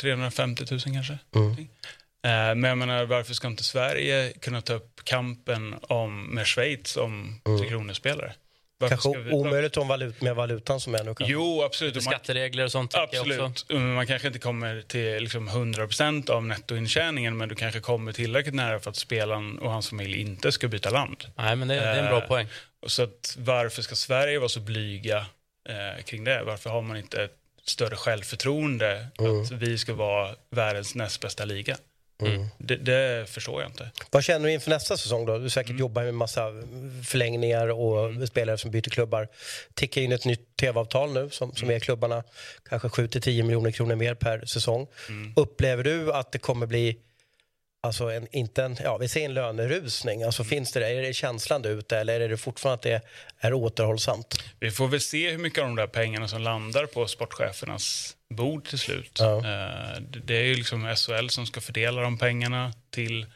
350 000 kanske. Mm. Eh, Men jag menar, varför ska inte Sverige kunna ta upp kampen om, med Schweiz om Tre Kronor-spelare? Varför Kanske ska vi- omöjligt om valut, med valutan som är nu. kanske. Jo, absolut. Man, Skatteregler och sånt. absolut. Men Man kanske inte kommer till liksom 100% av nettointjäning men du kanske kommer tillräckligt nära för att spelaren och hans familj inte ska byta land. Nej, men det, det är en bra Eh, poäng. Och Så att, varför ska Sverige vara så blyga eh, kring det? Varför har man inte ett större självförtroende att vi ska vara världens näst bästa liga? Det, det förstår jag inte. Vad känner du inför nästa säsong då? Du säkert jobbar med massa förlängningar och spelare som byter klubbar. Tickar in ett nytt tv-avtal nu som, som ger klubbarna kanske 7-10 miljoner kronor mer per säsong. Upplever du att det kommer bli Alltså en, inte en, ja, vi säger en lönerusning. Alltså finns det, är det känslan där ute eller är det fortfarande att det är återhållsamt? Vi får väl se hur mycket av de där pengarna som landar på sportchefernas bord till slut. Ja. Eh, det- är ju liksom SHL som ska fördela de pengarna till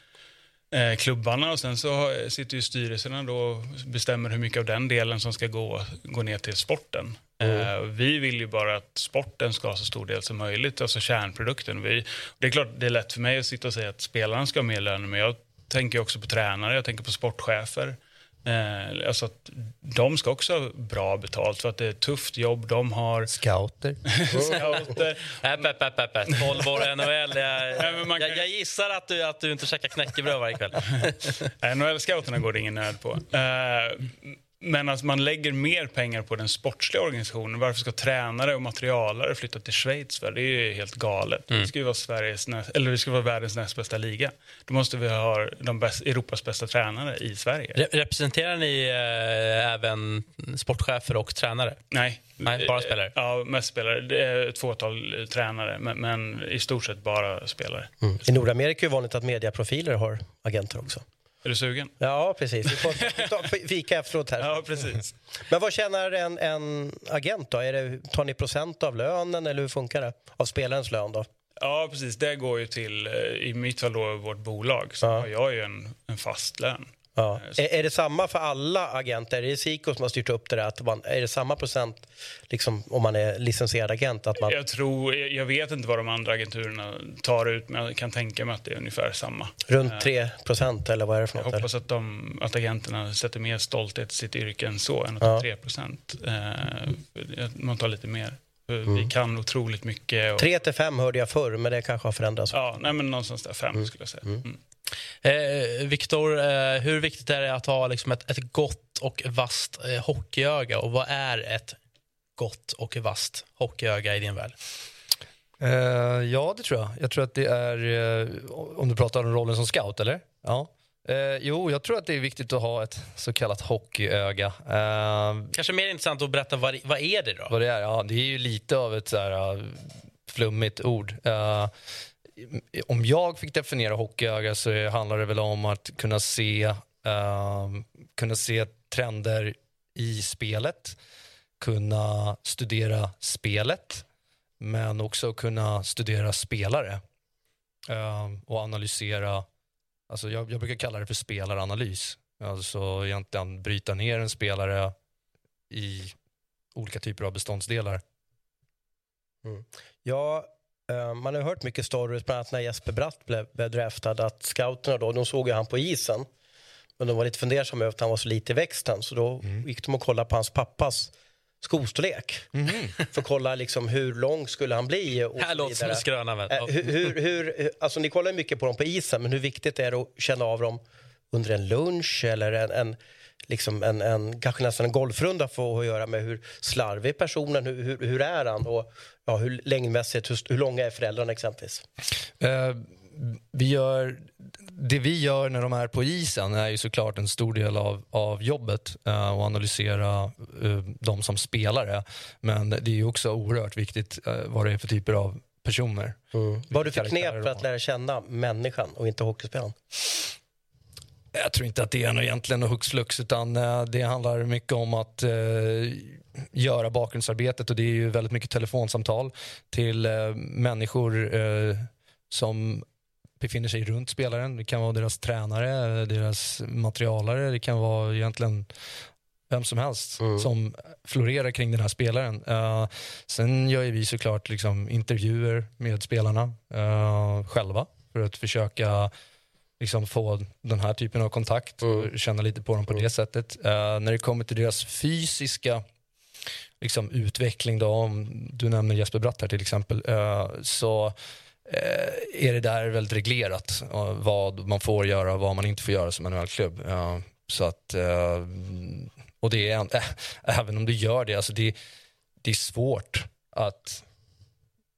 klubbarna och sen så har- sitter ju styrelserna då och bestämmer hur mycket av den delen som ska gå, gå ner till sporten. Eh, vi vill ju bara att sporten ska ha så stor del som möjligt, alltså kärnprodukten. Vi, det är klart det är lätt för mig att sitta och säga att spelarna ska ha mer löner, men jag tänker också på tränare, jag tänker på sportchefer. Eh, alltså att de ska också ha bra betalt för att det är ett tufft jobb. De har Scouter. <laughs> scouter. Äpp, äpp, äpp, äpp, äpp. 12 år i NHL. Jag, Nej, men man kan- jag, jag gissar att du, att du inte käkar knäckebröd varje kväll. <laughs> NHL-scouterna går det ingen nöd på. Eh, men att man lägger mer pengar på den sportsliga organisationen. Varför ska tränare och materialare flytta till Schweiz? För? Det är ju helt galet. Det ska ju vara, Sveriges näst, eller det ska vara världens näst bästa liga. Då måste vi ha de bäst, Europas bästa tränare i Sverige. Re representerar ni eh, även sportchefer och tränare? Nej. Nej, bara spelare. Ja, mest spelare. Det är ett fåtal tränare, men, men i stort sett bara spelare. I Nordamerika är det vanligt att mediaprofiler har agenter också. Är du sugen? Ja, precis. Vi får fika efteråt här. Ja, precis. Men vad tjänar en, en agent då? Är det, tar ni procent av lönen eller hur funkar det? Av spelarens lön då? Ja, precis. Det går ju till, eh, i mitt fall då, vårt bolag. Så Ja. har jag ju en, en fast lön. Ja. så- Är, är det samma för alla agenter? Är det Siko som har styrt upp det där? Att man, är det samma procent liksom, om man är licensierad agent? Att man, Jag tror, jag vet inte vad de andra agenturerna tar ut, men jag kan tänka mig att det är ungefär samma. runt 3 procent eller vad är det för Jag något? hoppas att, de, att agenterna sätter mer stolthet i sitt yrke än så, än att Ja. ta 3 procent. Eh, man tar lite mer. För Vi kan otroligt mycket. Och, 3 till 5 hörde jag förr, men det kanske har förändrats. Ja, nej, men någonstans där, fem skulle jag säga. Mm. Eh, Viktor, eh, hur viktigt är det att ha liksom ett, ett gott och vasst eh, hockeyöga? Och vad är ett gott och vasst hockeyöga i din värld? Eh, ja, det tror jag. Jag tror att det är, eh, om du pratar om rollen som scout, eller? Ja. Eh, jo, jag tror att det är viktigt att ha ett så kallat hockeyöga. Eh, Kanske mer intressant att berätta vad, vad är det då? vad det är? Ja, det är ju lite av ett så här, uh, flummigt ord. Eh, om jag fick definiera hockeyöga så handlar det väl om att kunna se, eh, kunna se trender i spelet, kunna studera spelet, men också kunna studera spelare eh, och analysera. Alltså jag, jag brukar kalla det för spelaranalys. Alltså egentligen bryta ner en spelare i olika typer av beståndsdelar. Mm. Ja, man har hört mycket stories, bland annat när Jesper Bratt blev, blev draftad, att scouterna då, de såg ju han på isen. Men de var lite fundersamma över att han var så lite i växten, så då gick de och kollade på hans pappas skostorlek. För att kolla liksom hur lång skulle han bli och Här låter som en skröna. Men, Eh, hur, hur, hur, alltså ni kollar mycket på dem på isen, men hur viktigt är det att känna av dem under en lunch eller en, en liksom en, en, kanske nästan en golfrunda får att göra med hur slarvig personen, hur, hur, hur är han och ja, hur längdmässigt, hur, hur långa är föräldrarna exempelvis? Eh, vi gör, det vi gör när de är på isen är ju såklart en stor del av, av jobbet eh, och analysera eh, dem som spelare. Men det är ju också oerhört viktigt eh, vad det är för typer av personer. Mm. Vad har du för knep för att lära känna människan och inte hockeyspelaren? Jag tror inte att det är något egentligen hux flux utan eh, det handlar mycket om att eh, göra bakgrundsarbetet och det är ju väldigt mycket telefonsamtal till eh, människor eh, som befinner sig runt spelaren. Det kan vara deras tränare, deras materialare, det kan vara egentligen vem som helst som florerar kring den här spelaren. Eh, sen gör ju vi såklart liksom intervjuer med spelarna eh, själva för att försöka liksom få den här typen av kontakt och känna lite på dem på det sättet. Eh, när det kommer till deras fysiska liksom, utveckling, då, om du nämner Jesper Bratt här till exempel, eh, så eh, är det där väldigt reglerat vad man får göra och vad man inte får göra som NHL-klubb. Så att, och det är, äh, <laughs> även om du gör det, alltså det, det är svårt att,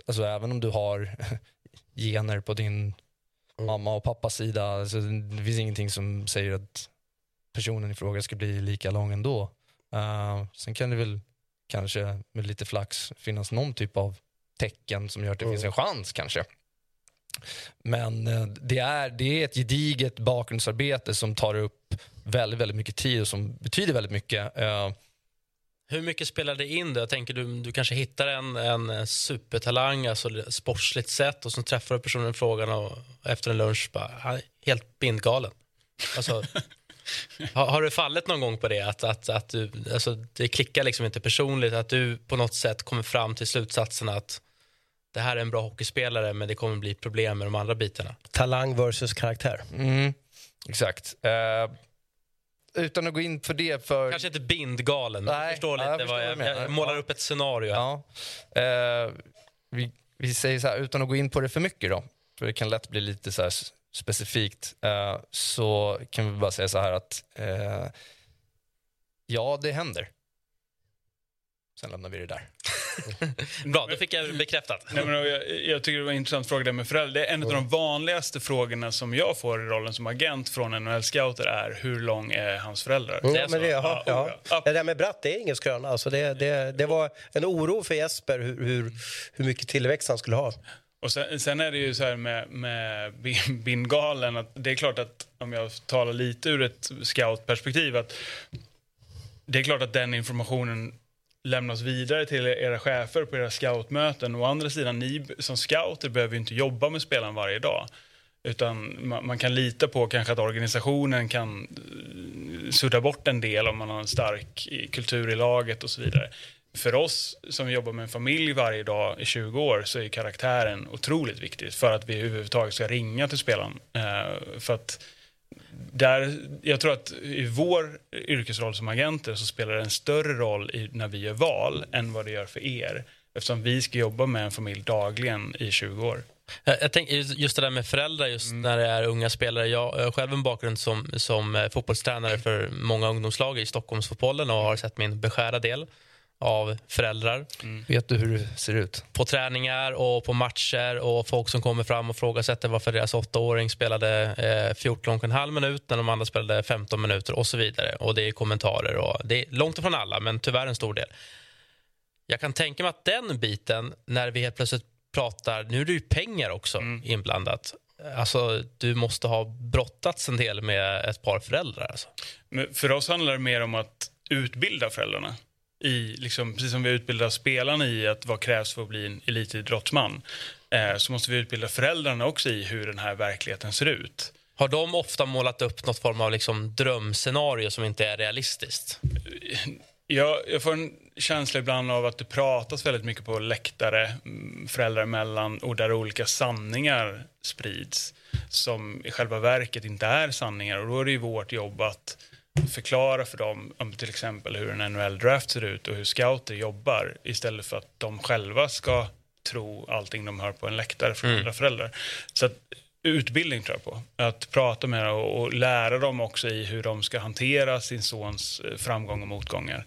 alltså även om du har <laughs> gener på din mamma och pappas sida, alltså det finns ingenting som säger att personen i fråga ska bli lika lång ändå. Uh, sen kan det väl kanske med lite flax finnas någon typ av tecken som gör att det finns en chans kanske. Men eh, det, är, det är ett gediget bakgrundsarbete som tar upp väldigt, väldigt mycket tid och som betyder väldigt mycket. Eh, Hur mycket spelar det in? Då? Jag tänker du, du kanske hittar en, en supertalang, alltså sportsligt sett och så träffar du personen i frågan och efter en lunch bara, han är helt bindgalen. Alltså, <laughs> har, har du fallit någon gång på det? Att, att, att du, alltså, det klickar liksom inte personligt, att du på något sätt kommer fram till slutsatsen att det här är en bra hockeyspelare men det kommer bli problem med de andra bitarna. Talang versus karaktär. mm, exakt. Eh, utan att gå in för det för... Kanske inte bindgalen, men Nej, jag förstår lite jag förstår jag, menar. jag målar upp ett scenario. Ja. Eh, vi, vi säger så här, utan att gå in på det för mycket då, för det kan lätt bli lite så specifikt, eh, så kan vi bara säga så här att eh, ja, det händer. Sen lämnar vi det där. <laughs> Bra, då fick jag bekräftat. Nej, men jag, jag tycker det var en intressant fråga där med föräldrar. Det är en av de vanligaste frågorna som jag får i rollen som agent från NHL-scouter är hur lång är hans föräldrar? Ja, Det är men det, ja, Ja, ja. ja. Det där med Bratt det är ingen skröna. Alltså det, det, det var en oro för Jesper hur, hur, hur mycket tillväxt han skulle ha. Och sen, sen är det ju så här med, med bin- bindgalen att det är klart att om jag talar lite ur ett scoutperspektiv att det är klart att den informationen lämnas vidare till era chefer på era scoutmöten. Å andra sidan, ni som scouter behöver ju inte jobba med spelaren varje dag. Utan man, man kan lita på kanske att organisationen kan eh, sudda bort en del om man har en stark eh, kultur i laget och så vidare. För oss som jobbar med en familj varje dag i 20 år så är karaktären otroligt viktig för att vi överhuvudtaget ska ringa till spelaren. Eh, för att där, jag tror att i vår yrkesroll som agenter så spelar det en större roll i, när vi gör val än vad det gör för er. Eftersom vi ska jobba med en familj dagligen i 20 år. Jag, jag tänker just det där med föräldrar, just när det är unga spelare. Jag jag har själv en bakgrund som, som eh, fotbollstränare för många ungdomslag i Stockholmsfotbollen och har sett min beskärda del av föräldrar Vet du hur det ser ut? på träningar och på matcher och folk som kommer fram och frågasätter varför deras åttaåring spelade eh, 14,5 minut när de andra spelade 15 minuter och så vidare. Och det är kommentarer och det är långt ifrån alla, men tyvärr en stor del. Jag kan tänka mig att den biten, när vi helt plötsligt pratar, nu är det ju pengar också inblandat. Alltså, du måste ha brottats en del med ett par föräldrar. Alltså. Men för oss handlar det mer om att utbilda föräldrarna. I, liksom, precis som vi utbildar spelarna i att vad krävs för att bli en elitidrottsman eh, så måste vi utbilda föräldrarna också i hur den här verkligheten ser ut. Har de ofta målat upp något form av liksom drömscenario som inte är realistiskt? Jag, jag får en känsla ibland av att det pratas väldigt mycket på läktare mm, föräldrar emellan och där olika sanningar sprids som i själva verket inte är sanningar. Och då är det ju vårt jobb att förklara för dem om till exempel hur en NHL-draft ser ut och hur scouter jobbar istället för att de själva ska tro allting de hör på en läktare från andra föräldrar. Så att utbildning tror jag på. Att prata med dem och, och lära dem också i hur de ska hantera sin sons eh, framgång och motgångar.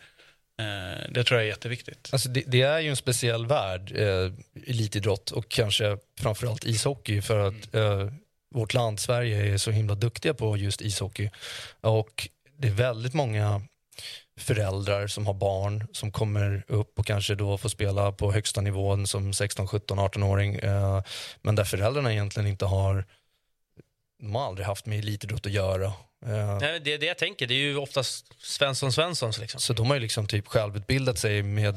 Eh, det tror jag är jätteviktigt. Alltså det, det är ju en speciell värld, eh, elitidrott och kanske framförallt ishockey för att eh, vårt land, Sverige, är så himla duktiga på just ishockey. Och det är väldigt många föräldrar som har barn som kommer upp och kanske då får spela på högsta nivån som 16, 17, 18-åring. Eh, men där föräldrarna egentligen inte har, de har aldrig haft med elitidrott att göra. Eh, Nej, det är det jag tänker. Det är ju oftast Svensson Svenssons. Liksom. Så de har ju liksom typ självutbildat sig med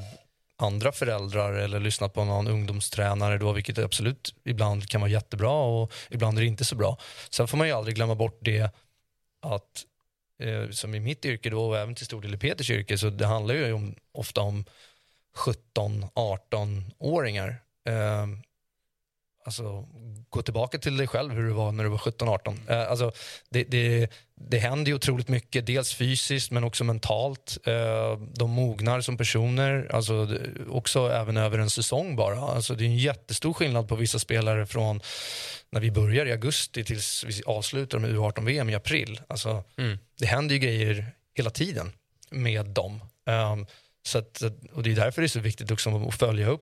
andra föräldrar eller lyssnat på någon ungdomstränare då, vilket absolut ibland kan vara jättebra och ibland är det inte så bra. Sen får man ju aldrig glömma bort det att eh, som i mitt yrke då och även till stor del i Peters yrke så det handlar ju om, ofta om 17-18-åringar. Eh, alltså gå tillbaka till dig själv hur det var när du var 17-18. Eh, alltså, det, det, det händer ju otroligt mycket, dels fysiskt men också mentalt. Eh, de mognar som personer, alltså, också även över en säsong bara. Alltså, det är en jättestor skillnad på vissa spelare från när vi börjar i augusti tills vi avslutar med U18-VM i april. Alltså, Det händer ju grejer hela tiden med dem. Eh, så att, och det är därför det är så viktigt också att följa upp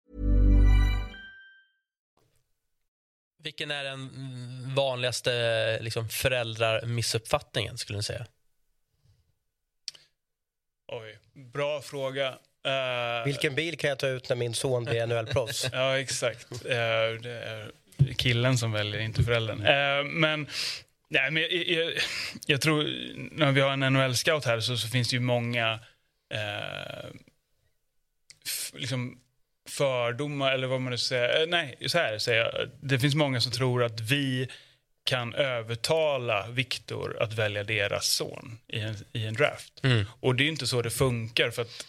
Vilken är den vanligaste liksom, föräldrarmissuppfattningen, skulle ni säga? Oj, bra fråga. Eh, Vilken bil kan jag ta ut när min son blir NHL-proffs? <laughs> Ja, exakt. Eh, det är killen som väljer, inte föräldern. Eh, men nej, men jag, jag, jag tror, när vi har en NHL-scout här så, så finns det ju många f, liksom fördomar, eller vad man nu säger. Eh, nej, så här säger jag. Det finns många som tror att vi kan övertala Viktor att välja deras son i en, i en draft. Och det är inte så det funkar. för att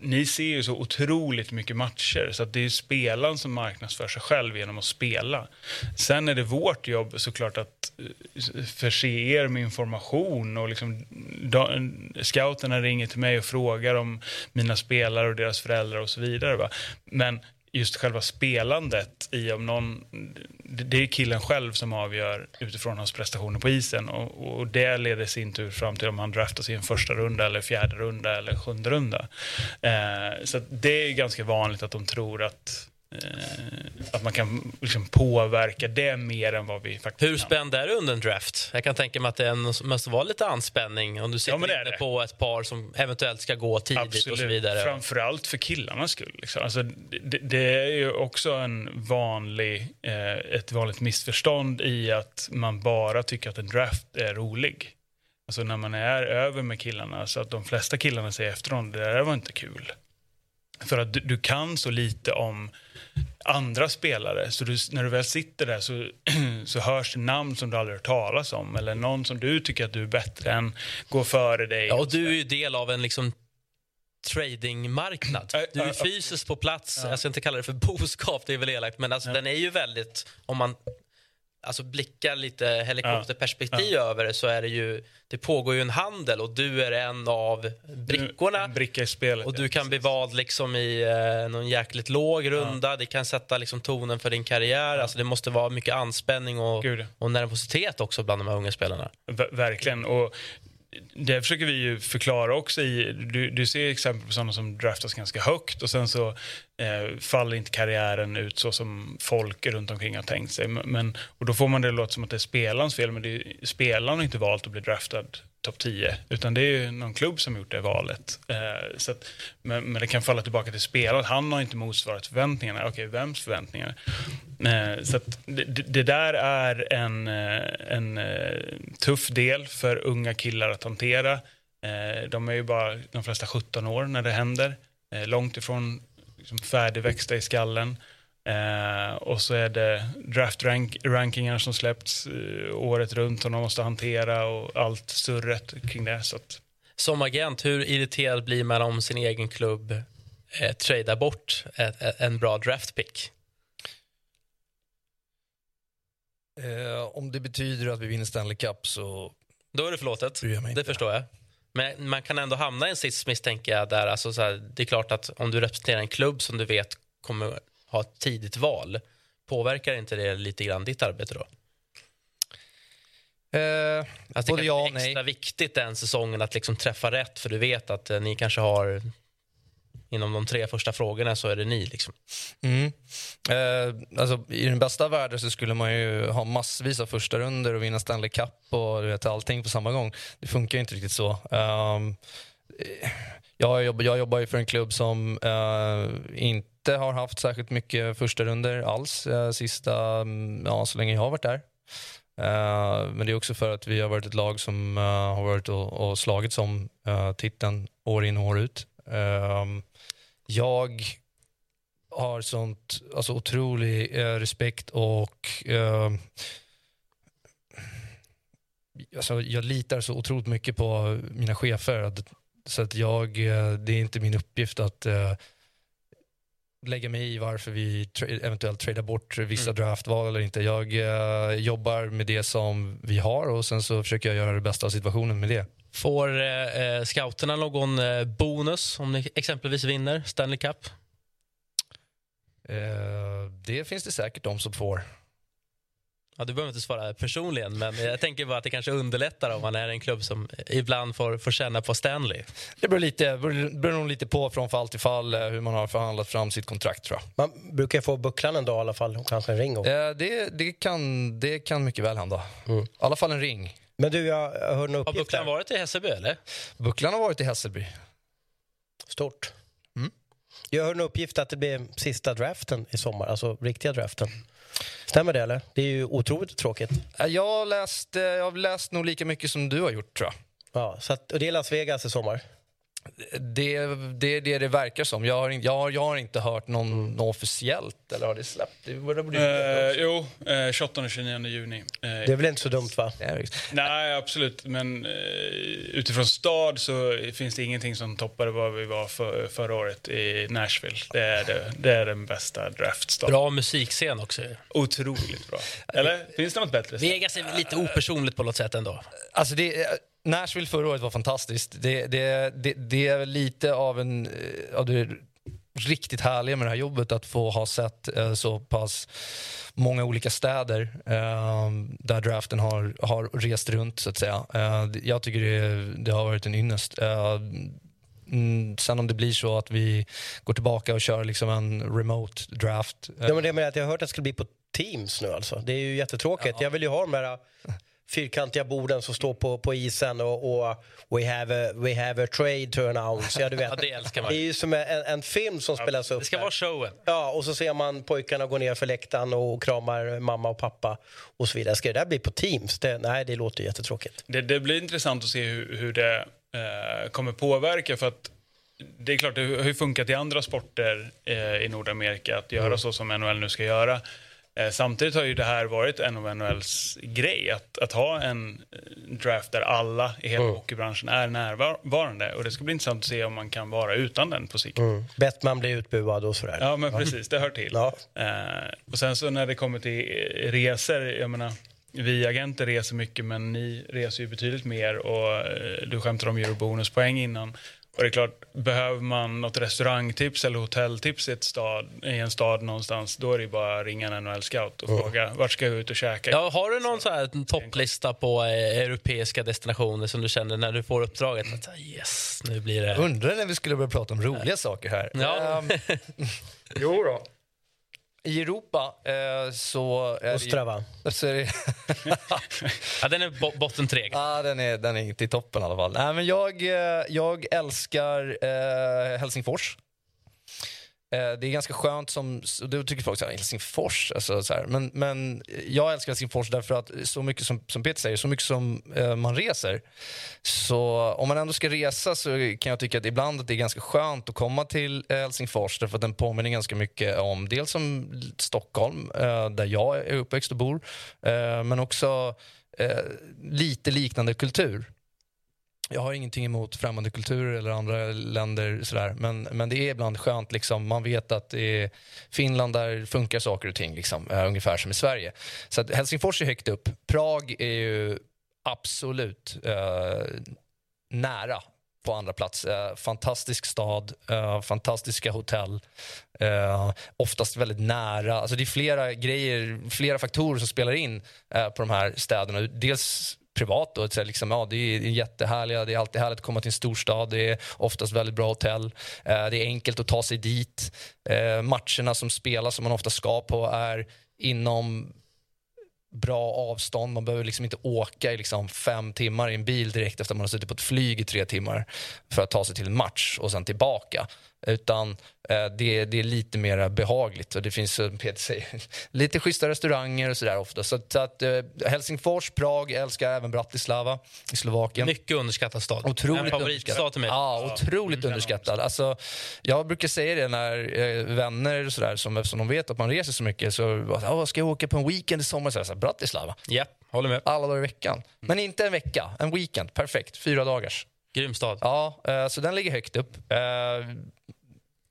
ni ser ju så otroligt mycket matcher så att det är ju spelaren som marknadsför sig själv genom att spela. Sen är det vårt jobb såklart att eh, förse er med information och liksom da, scouterna ringer till mig och frågar om mina spelare och deras föräldrar och så vidare. Va? Men just själva spelandet i om någon, det är killen själv som avgör utifrån hans prestationer på isen och, och det leder i sin tur fram till om han draftas i en första runda eller fjärde runda eller sjunde runda. Eh, så det är ganska vanligt att de tror att att man kan liksom påverka det mer än vad vi faktiskt Hur spänd är du under en draft? Jag kan tänka mig att det en, måste vara lite anspänning om du sitter men det inne det. på ett par som eventuellt ska gå tidigt och så vidare. Framförallt för killarnas skull. Liksom. Alltså, det, det är ju också en vanlig, eh, ett vanligt missförstånd i att man bara tycker att en draft är rolig. Alltså när man är över med killarna, så att de flesta killarna säger efteråt, det där var inte kul. För att du, du kan så lite om andra spelare, så du, när du väl sitter där så, <clears throat> så hörs namn som du aldrig hört talas om, eller någon som du tycker att du är bättre än, går före dig. Ja, och du är ju del av en liksom tradingmarknad. Du är fysiskt på plats. Jag ska inte kalla det för boskap, det är väl elakt, men alltså, den är ju väldigt, om man alltså, blickar lite helikopterperspektiv över det så är det ju, det pågår ju en handel och du är en av brickorna. En bricka i spelet. Och ja. du kan bli vald liksom i eh, någon jäkligt låg runda. Det kan sätta liksom tonen för din karriär. Alltså det måste vara mycket anspänning och, Gud, ja. och nervositet också bland de här unga spelarna. Ver- Verkligen. Och det försöker vi ju förklara också. I, du, du ser exempel på sådana som draftas ganska högt och sen så eh, faller inte karriären ut så som folk runt omkring har tänkt sig. Men, och då får man det att låta som att det är spelarens fel, men det är, spelaren har inte valt att bli draftad topp 10, utan det är ju någon klubb som gjort det valet. Eh, så att, men, men det kan falla tillbaka till spelaren. Han har inte motsvarat förväntningarna. Okej, vems förväntningar? Eh, så att det, det där är en, eh, en eh, tuff del för unga killar att hantera. Eh, de är ju bara de flesta 17 år när det händer. Eh, långt ifrån liksom färdigväxta i skallen. Eh, och så är det draft-rankingar som släppts eh, året runt som de måste hantera och allt surret kring det. Så att... Som agent, hur irriterad blir man om sin egen klubb eh, tradar bort ett, ett, en bra draftpick? Eh, om det betyder att vi vinner Stanley Cup så... Då är det förlåtet. Det förstår jag. Men man kan ändå hamna i en sits misstänker jag. Där, alltså, så här, det är klart att om du representerar en klubb som du vet kommer ha ett tidigt val, påverkar inte det lite grann ditt arbete då? Eh, Alltså, både det ja är och nej. extra viktigt den säsongen att liksom träffa rätt för du vet att eh, ni kanske har inom de tre första frågorna så är det ni. Liksom. Mm. Eh, alltså, I den bästa världen så skulle man ju ha massvis av första runder och vinna Stanley Cup och du vet, allting på samma gång. Det funkar ju inte riktigt så. Eh, jag, jobbar, jag jobbar ju för en klubb som eh, inte har haft särskilt mycket första runder alls eh, sista, mm, ja, så länge jag har varit där. Eh, men det är också för att vi har varit ett lag som eh, har varit och, och slagits om uh, titeln år in och år ut. Ehm, jag har sånt alltså otrolig eh, respekt och ehm, alltså, jag litar så otroligt mycket på mina chefer. Att, så att jag, eh, det är inte min uppgift att eh, lägga mig i varför vi tra- eventuellt tradar bort vissa draftval eller inte. Jag eh, jobbar med det som vi har och sen så försöker jag göra det bästa av situationen med det. Får eh, eh, scouterna någon eh, bonus om ni exempelvis vinner Stanley Cup? Det finns det säkert de som får. Ja, du behöver inte svara personligen, men jag tänker bara att det kanske underlättar om man är en klubb som ibland får, får känna på Stanley. Det beror, lite, beror, beror nog lite på från fall till fall eh, hur man har förhandlat fram sitt kontrakt tror jag. Man brukar få bucklan en dag i alla fall, och kanske en ring. också. Eh, det, det, kan, det kan mycket väl hända. Mm. I alla fall en ring. Men du, jag hörde en Har Bucklan där. varit i Hässelby, eller? Bucklan har varit i Hässelby. Stort. Mm. Jag hörde en uppgift att det blir sista draften i sommar, alltså riktiga draften. Stämmer det eller? Det är ju otroligt tråkigt. Jag har läst, eh, jag har läst nog lika mycket som du har gjort tror jag. Ja, så att, och det är Las Vegas i sommar. Det är det, det det verkar som. Jag har, jag har, jag har inte hört någon, något officiellt, eller har det släppt? Det borde, borde, Eh, jo, eh, 28 och 29 juni. Eh, Det är väl inte så dumt va? Det Nej, absolut. Men eh, utifrån stad så finns det ingenting som toppar vad vi var för, förra året i Nashville. Det är, det, det är den bästa draftstaden. Bra musikscen också. Otroligt bra. Eller finns det något bättre? Vegas är lite opersonligt på något sätt ändå. Alltså det, Nashville förra året var fantastiskt. Det, det, det, det är lite av en... eh, Av det riktigt härliga med det här jobbet att få ha sett eh, så pass många olika städer eh, där draften har, har rest runt, så att säga. Eh, jag tycker det, det har varit en ynnest. Eh, mm, sen om det blir så att vi går tillbaka och kör liksom en remote draft. eh, Ja, men det med att jag har hört att det ska bli på Teams nu alltså. Det är ju jättetråkigt. Jag vill ju ha de här fyrkantiga borden som står på, på isen och, och we, have a, we have a trade to announce. Ja, du vet. <laughs> Ja, det älskar man. Det är ju som en, en film som spelas upp. Det ska där. vara showen. Ja, och så ser man pojkarna gå ner för läktaren och kramar mamma och pappa och så vidare. Ska det där bli på Teams? Det, nej, det låter jättetråkigt. Det, det blir intressant att se hur, hur det eh, kommer påverka. för att det är klart, det har ju funkat i andra sporter eh, i Nordamerika att göra så som NHL nu ska göra. Eh, samtidigt har ju det här varit en av NHLs grej, att, att ha en eh, draft där alla i hela hockeybranschen är närvarande. Och det ska bli intressant att se om man kan vara utan den på sikt. Bettman blir utbuad och sådär. Ja, men precis. Det hör till. Ja. Eh, och sen så när det kommer till eh, resor, jag menar, vi agenter reser mycket, men ni reser ju betydligt mer och du skämtade om eurobonuspoäng innan. Och det är klart, behöver man något restaurangtips eller hotelltips i, ett stad, i en stad någonstans, då är det bara att ringa en NHL-scout och fråga vart ska jag ut och käka? Ja, har du någon så här topplista på eh, europeiska destinationer som du känner när du får uppdraget? Att, yes, nu blir det... Undrar när vi skulle börja prata om roliga saker här. Ja. Ehm, <laughs> <laughs> jo då. I Europa eh, så är Ostrava. det, så är det <laughs> Ja, den är bo botten tre. Ja, den är, den är inte i toppen i alla fall. Nej, men jag, eh, jag älskar eh, Helsingfors. Eh, det är ganska skönt som, och då tycker folk så här, Helsingfors, alltså, så här. Men, men jag älskar Helsingfors därför att så mycket som, som Peter säger, så mycket som eh, man reser. Så om man ändå ska resa så kan jag tycka att ibland att det är ganska skönt att komma till eh, Helsingfors därför att den påminner ganska mycket om dels om Stockholm, eh, där jag är uppväxt och bor, eh, men också eh, lite liknande kultur. Jag har ingenting emot främmande kulturer eller andra länder, sådär. Men, men det är ibland skönt. Liksom. Man vet att i Finland där funkar saker och ting liksom, uh, ungefär som i Sverige. Så att Helsingfors är högt upp. Prag är ju absolut uh, nära på andra plats. Uh, fantastisk stad, fantastiska hotell. oftast väldigt nära. Alltså det är flera grejer, flera faktorer som spelar in på de här städerna. Dels privat. Då, så liksom, ja, det är jättehärliga, det är alltid härligt att komma till en storstad. Det är oftast väldigt bra hotell. Eh, det är enkelt att ta sig dit. Eh, matcherna som spelas, som man ofta ska på, är inom bra avstånd. Man behöver liksom inte åka i liksom fem timmar i en bil direkt efter att man har suttit på ett flyg i tre timmar för att ta sig till en match och sen tillbaka. Utan eh, det, det, är lite mer behagligt och det finns som Peter säger, <laughs> lite schyssta restauranger och sådär ofta. Så, så att, eh, Helsingfors, Prag, älskar även Bratislava i Slovakien. Mycket underskattad stad. Otroligt favoritstad till mig. Ja, otroligt mm, underskattad. Alltså, jag brukar säga det när eh, vänner och sådär, som, eftersom de vet att man reser så mycket, så oh, ska jag åka på en weekend i sommar? Så här, så här, Bratislava. Ja, håller med. Alla dagar i veckan. Men inte en vecka, en weekend. Perfekt, fyra dagars. Grym stad. Ja, eh, så den ligger högt upp.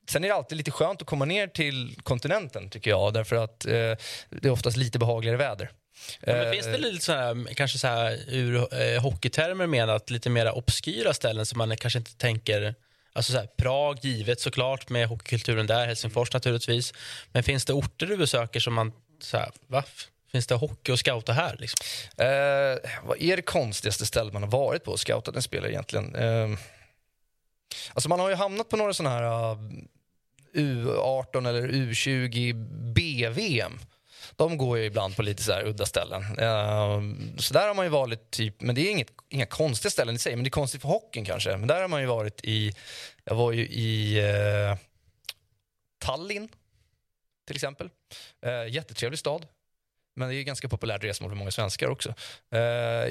Eh, Sen är det alltid lite skönt att komma ner till kontinenten tycker jag därför att eh, det är oftast lite behagligare väder. Ja, men finns det eh, lite så här, kanske så här, ur eh, hockeytermer menat lite mer obskyra ställen som man kanske inte tänker Alltså så här, Prag givet såklart med hockeykulturen där, Helsingfors naturligtvis. Men finns det orter du besöker som man, så här, va? Finns det hockey och scouta här? Liksom? Eh, vad är det konstigaste stället man har varit på och scoutat en spelare egentligen? Eh, alltså man har ju hamnat på några sådana här uh, U18 eller U20 BVM. De går ju ibland på lite så här udda ställen. Uh, så där har man ju varit, typ, men det är inget, inga konstiga ställen i sig, men det är konstigt för hockeyn kanske. Men där har man ju varit i, jag var ju i uh, Tallinn till exempel. Uh, jättetrevlig stad. Men det är ganska populärt resmål för många svenskar också. Uh,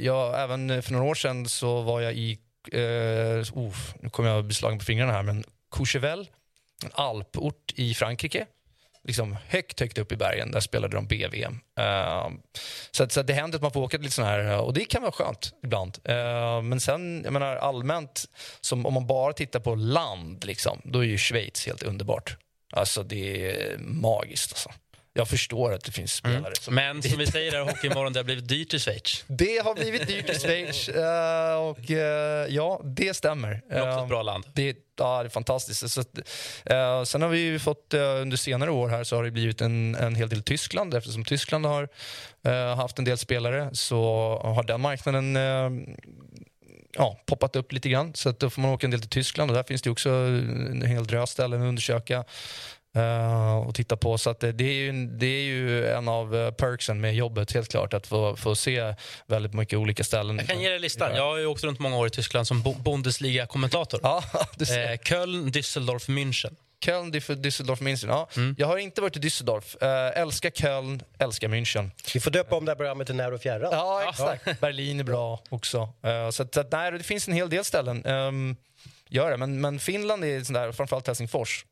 jag, även för några år sedan så var jag i, uh, nu kommer jag bli slagen på fingrarna här, men Courchevel en alport i Frankrike. Liksom högt, högt upp i bergen. Där spelade de BVM. Uh, ehm, så, så det händer att man får åka lite sådana här, och det kan vara skönt ibland. Uh, men sen, jag menar allmänt, som om man bara tittar på land, liksom, då är ju Schweiz helt underbart. Alltså det är magiskt alltså jag förstår att det finns mm. spelare. Mm. Som Men som vi säger här i Hockeymorgon, det har blivit dyrt i Schweiz. Det har blivit dyrt i Schweiz uh, <laughs> och uh, ja, det stämmer. Det är också ett bra land. Det, ja, det är fantastiskt. Så, sen har vi fått under senare år här så har det blivit en, en hel del Tyskland eftersom Tyskland har haft en del spelare så har den marknaden ja, poppat upp lite grann. Så att då får man åka en del till Tyskland och där finns det också en hel drös ställen att undersöka. Uh, och titta på. Så att det, det, är ju, det är ju en av uh, perksen med jobbet, helt klart. Att få, få se väldigt mycket olika ställen. Jag kan ge dig listan. Jag har ju åkt runt många år i Tyskland som Bundesliga-kommentator. Ja, <laughs> eh, Köln, Düsseldorf, München. Köln, Düsseldorf, München. Ja. Mm. Jag har inte varit i Düsseldorf. Uh, älskar Köln, älskar München. Vi får döpa om det här programmet till När och fjärran. Ja, exakt. Ja. Berlin är bra också. Uh, så, så nej, det finns en hel del ställen. Um, gör det. Men, men Finland är sån där, framförallt Helsingfors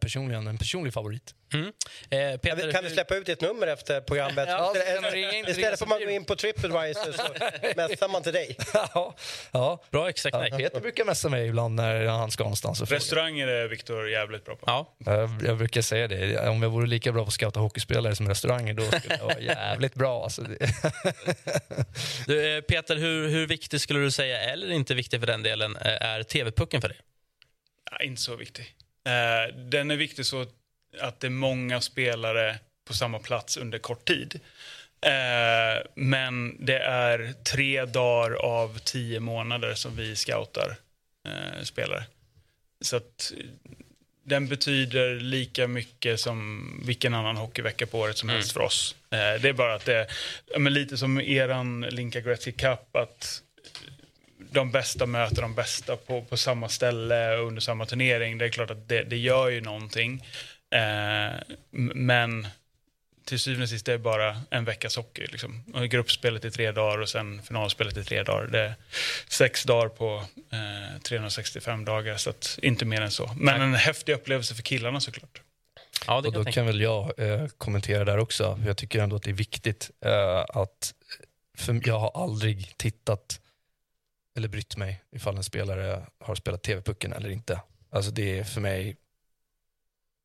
personligen en personlig favorit. Mm. Eh, Peter, kan vi släppa ut ett nummer efter programmet? ja, Istället för att man gå in på Tripadvisor så <laughs> mässar man till dig. ja, ja. Bra exakt. Ja, Peter brukar mässa mig ibland när han ska någonstans. Restauranger är Viktor jävligt bra på. Ja. Jag brukar säga det. Om jag vore lika bra på att scouta hockeyspelare som restauranger då skulle jag vara <laughs> jävligt bra. Alltså. <laughs> du, eh, Peter, hur, hur viktig skulle du säga, eller inte viktig för den delen, eh, är TV-pucken för dig? Ja, inte så viktig. Eh, den är viktig så att det är många spelare på samma plats under kort tid. Eh, men det är tre dagar av tio månader som vi scoutar eh, spelare. Så att den betyder lika mycket som vilken annan hockeyvecka på året som helst mm. för oss. det är bara att det är lite som eran Linka Gretzky Cup, att de bästa möter de bästa på, på samma ställe under samma turnering. Det är klart att det, det gör ju någonting. Eh, men till syvende och sist det är bara en veckas hockey. Liksom. Och gruppspelet i tre dagar och sen finalspelet i tre dagar. Det är sex dagar på eh, 365 dagar, så att inte mer än så. Men en häftig upplevelse för killarna såklart. Ja, det Och då kan väl jag eh, kommentera där också. Jag tycker ändå att det är viktigt eh, att... För jag har aldrig tittat eller brytt mig ifall en spelare har spelat TV-pucken eller inte. Alltså det är för mig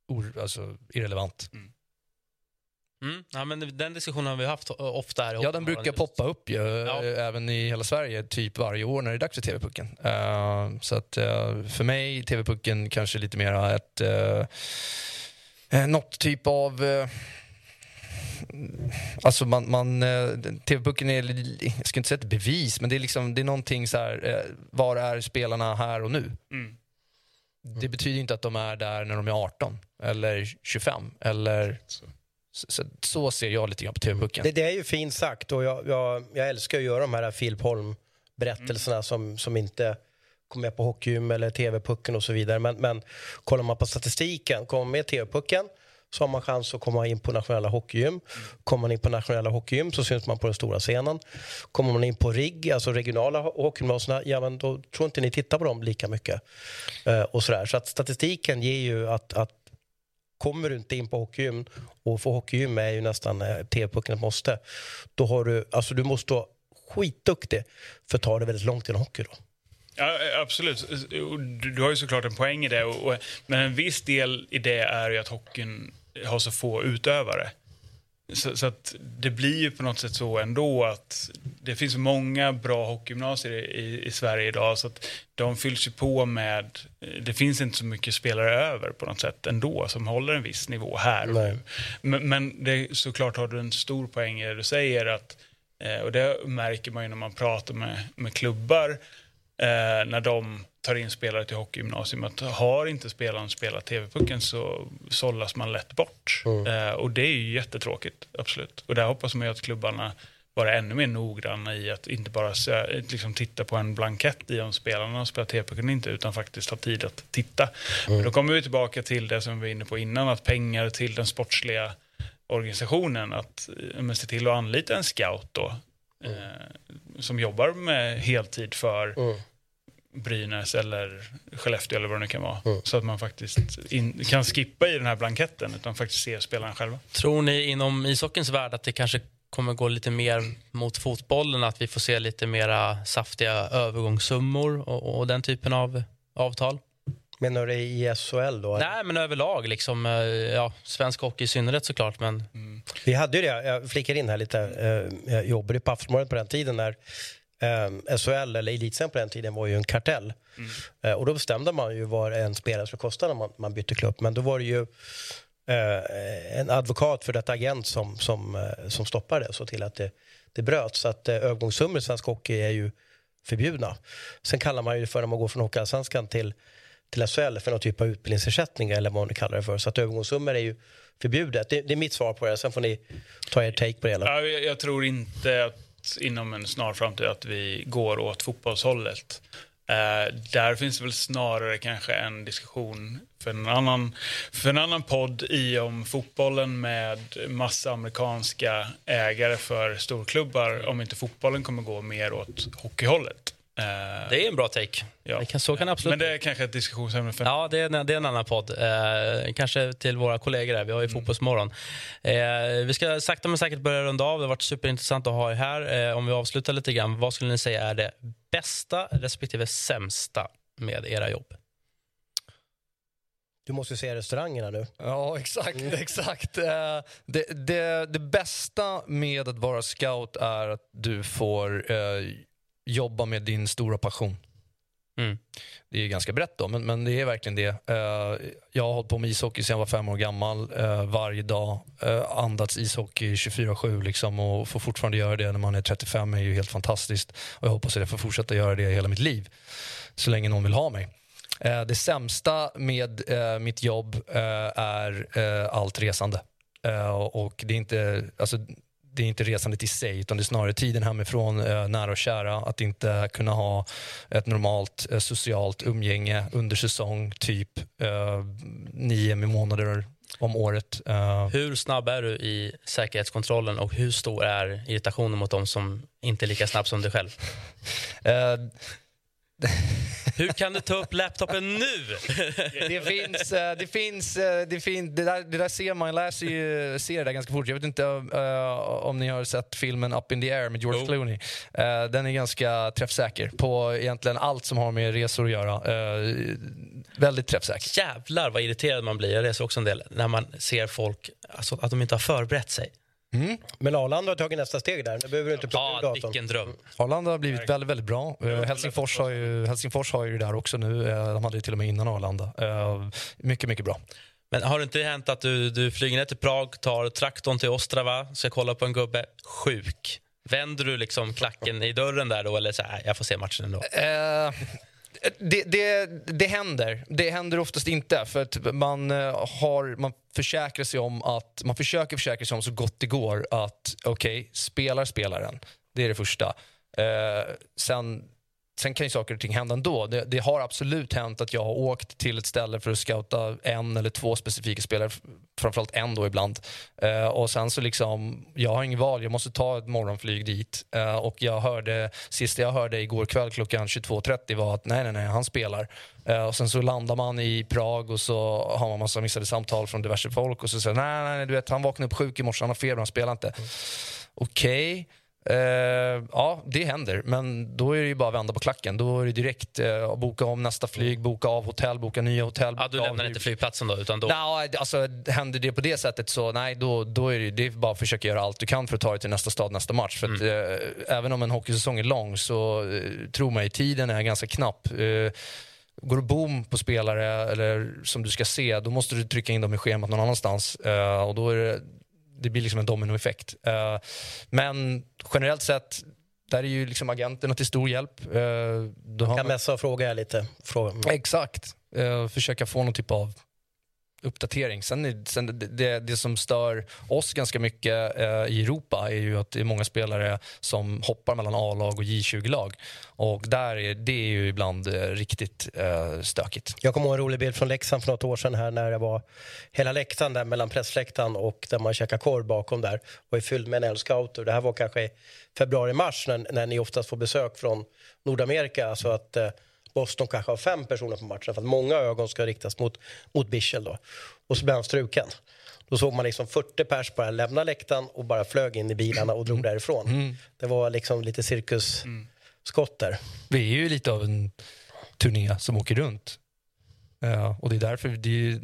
or, alltså, irrelevant. Mm. Ja, men den diskussionen har vi haft ofta här. Ja, den brukar poppa upp ju, Ja. eh, även i hela Sverige, typ varje år när det är dags för TV-pucken. Eh, så att eh, för mig, TV-pucken kanske lite mer ett... Uh, något typ av... Uh, alltså man... man uh, TV-pucken är, jag ska inte säga ett bevis, men det är liksom, det är någonting så här, uh, var är spelarna här och nu? Mm. Det betyder inte att de är där när de är 18 eller 25 eller... Så. Så, så, ser jag lite grann på TV-pucken. Det, det är ju fint sagt och jag, jag, jag älskar att göra de här Filip Holm-berättelserna som, som inte kommer med på Hockeygym eller TV-pucken och så vidare. Men, men kollar man på statistiken, kommer med TV-pucken så har man chans att komma in på nationella hockeygym. Kommer man in på nationella hockeygym så syns man på den stora scenen. Kommer man in på RIG, alltså regionala hockeygymnasierna, ja men då tror inte ni tittar på dem lika mycket. Eh, och sådär. Så att statistiken ger ju att, att kommer du inte in på hockeygym och få hockeygym är ju nästan eh, TV-pucken ett måste. Då har du, alltså du måste vara skitduktig för att ta det väldigt långt inom hockey då. Ja, eh, absolut. Du, du har ju såklart en poäng i det. Och, och, men en viss del i det är ju att hockeyn har så få utövare. Så, så att det blir ju på något sätt så ändå att det finns många bra hockeygymnasier i, i, Sverige idag så att de fylls ju på med, det finns inte så mycket spelare över på något sätt ändå som håller en viss nivå här och nu. Men, men det, såklart har du en stor poäng i det du säger att, eh, och det märker man ju när man pratar med, med klubbar eh, när de tar in spelare till hockeygymnasium att har inte spelaren spelat TV-pucken så sållas man lätt bort. Eh, och det är ju jättetråkigt, absolut. Och där hoppas man ju att klubbarna vara ännu mer noggranna i att inte bara liksom titta på en blankett i om spelarna har spelat TV-pucken inte, utan faktiskt ha tid att titta. Men då kommer vi tillbaka till det som vi var inne på innan, att pengar till den sportsliga organisationen, att eh, men, se till att anlita en scout då, eh, som jobbar med heltid för Brynäs eller Skellefteå eller vad det nu kan vara. Så att man faktiskt in, kan skippa i den här blanketten utan faktiskt se spelarna själva. Tror ni inom ishockeyns värld att det kanske kommer gå lite mer mot fotbollen, att vi får se lite mera saftiga övergångssummor och, och den typen av avtal? Menar du i SHL då? Nej, men överlag. Liksom, eh, ja, svensk hockey i synnerhet såklart. Men Vi hade ju det, jag flikar in här lite, eh, jag jobbade på Aftonbladet på den tiden när eh, SHL, eller Elitserien på den tiden, var ju en kartell. Eh, och då bestämde man ju vad en spelare skulle kosta när man, man bytte klubb. Men då var det ju eh, en advokat för detta agent som, som, eh, som stoppade det och såg till att det, det bröts. Så att eh, övergångssummor i svensk hockey är ju förbjudna. Sen kallar man ju det för när man går från Hockeyallsvenskan till, till SHL för någon typ av utbildningsersättning eller vad man nu kallar det för. Så att övergångssummor är ju förbjudet. Det, det är mitt svar på det. Sen får ni ta er take på det hela. Ja, jag, jag tror inte att inom en snar framtid att vi går åt fotbollshållet. Eh, där finns det väl snarare kanske en diskussion för en annan, för en annan podd i om fotbollen med massa amerikanska ägare för storklubbar om inte fotbollen kommer gå mer åt hockeyhållet. Det är en bra take. ja. Det kan, så kan det absolut Men det är kanske ett diskussionsämne för Ja, det är, en, det är en annan podd. Eh, kanske till våra kollegor här. Vi har ju Fotbollsmorgon. Eh, vi ska sakta men säkert börja runda av. Det har varit superintressant att ha er här. Eh, om vi avslutar lite grann, vad skulle ni säga är det bästa respektive sämsta med era jobb? Du måste ju säga restaurangerna nu. Ja, exakt. exakt. Eh, Det, det, det bästa med att vara scout är att du får eh, jobba med din stora passion. Mm. Det är ganska brett då, men, men det är verkligen det. Eh, jag har hållit på med ishockey sedan jag var fem år gammal. eh, varje dag. Uh, andats ishockey 24-7 liksom, och får fortfarande göra det när man är 35 är ju helt fantastiskt. Och jag hoppas att jag får fortsätta göra det hela mitt liv. Så länge någon vill ha mig. Det sämsta med mitt jobb är allt resande. Och det är inte, alltså, det är inte resandet i sig utan det är snarare tiden hemifrån, eh, nära och kära. Att inte kunna ha ett normalt eh, socialt umgänge under säsong, typ eh, nio månader om året. Eh, Hur snabb är du i säkerhetskontrollen och hur stor är irritationen mot de som inte är lika snabb som du själv? <laughs> Hur kan du ta upp laptopen nu? det finns, eh, det finns, eh, det finns, det där, det där ser man, läser ju, ser det där ganska fort. Jag vet inte eh, om ni har sett filmen Up in the air med George Jo. Clooney. Eh, den är ganska träffsäker på egentligen allt som har med resor att göra. Eh, väldigt träffsäker. Jävlar vad irriterad man blir, jag reser också en del, när man ser folk, alltså, att de inte har förberett sig. Men Arlanda har tagit nästa steg där. Nu behöver du inte plocka ur Ja, datorn. vilken dröm. Arlanda har blivit väldigt, väldigt bra. Eh, Helsingfors, har ju, Helsingfors har ju det där också nu. Eh, de hade det till och med innan Arlanda. Eh, mycket, mycket bra. Men har det inte hänt att du, du flyger ner till Prag, tar traktorn till Ostrava, ska kolla på en gubbe, sjuk? Vänder du liksom klacken i dörren där då eller så här, jag får se matchen ändå? Eh, det, det, det händer. Det händer oftast inte. För att man, eh, har, man försäkrar sig om att, man försöker försäkra sig om så gott det går att okej, spelar spelaren. Det är det första. Eh, sen, sen kan ju saker och ting hända ändå. Det, det har absolut hänt att jag har åkt till ett ställe för att scouta en eller två specifika spelare, framförallt en då ibland. Eh, och sen så liksom, jag har inget val, jag måste ta ett morgonflyg dit. Eh, och jag hörde, sista jag hörde igår kväll klockan 22.30 var att nej, nej, nej, han spelar. Eh, och sen så landar man i Prag och så har man massa missade samtal från diverse folk och så säger nej, nej, nej, du vet, han vaknade upp sjuk i morse, han har feber, han spelar inte. Okej. Eh, ja, det händer. Men då är det ju bara att vända på klacken. Då är det direkt eh, boka om nästa flyg, boka av hotell, boka nya hotell. Ja, du av lämnar inte flygplatsen då? Utan då... Nej, alltså, händer det på det sättet så nej, då, då är det, det är bara att försöka göra allt du kan för att ta dig till nästa stad nästa match. För att, eh, även om en hockeysäsong är lång så eh, tro mig, tiden är ganska knapp. Eh, går du boom på spelare eller som du ska se, då måste du trycka in dem i schemat någon annanstans. Eh, och då är det, det blir liksom en dominoeffekt. Eh, men generellt sett, där är ju liksom agenterna till stor hjälp. Har Kan man- messa och fråga lite. Fråga. Exakt. Eh, försöka få någon typ av uppdatering. Sen, är, sen det, det, det som stör oss ganska mycket eh, i Europa är ju att det är många spelare som hoppar mellan A-lag och J20-lag. Och där är, det är ju ibland eh, riktigt eh, stökigt. Jag kommer ihåg en rolig bild från Leksand för något år sedan här när det var hela läktaren där mellan pressläktaren och där man käkar korv bakom där och är fylld med NL-scouter. Det här var kanske i februari-mars när, när ni oftast får besök från Nordamerika. Så att eh, Boston kanske har fem personer på matchen för att många ögon ska riktas mot, mot Bichel då. Och så blev han struken. Då såg man liksom 40 pers bara lämna läktaren och bara flög in i bilarna och drog därifrån. Det var liksom lite cirkusskott där. Vi är ju lite av en turné som åker runt. Eh, och det är därför, det är,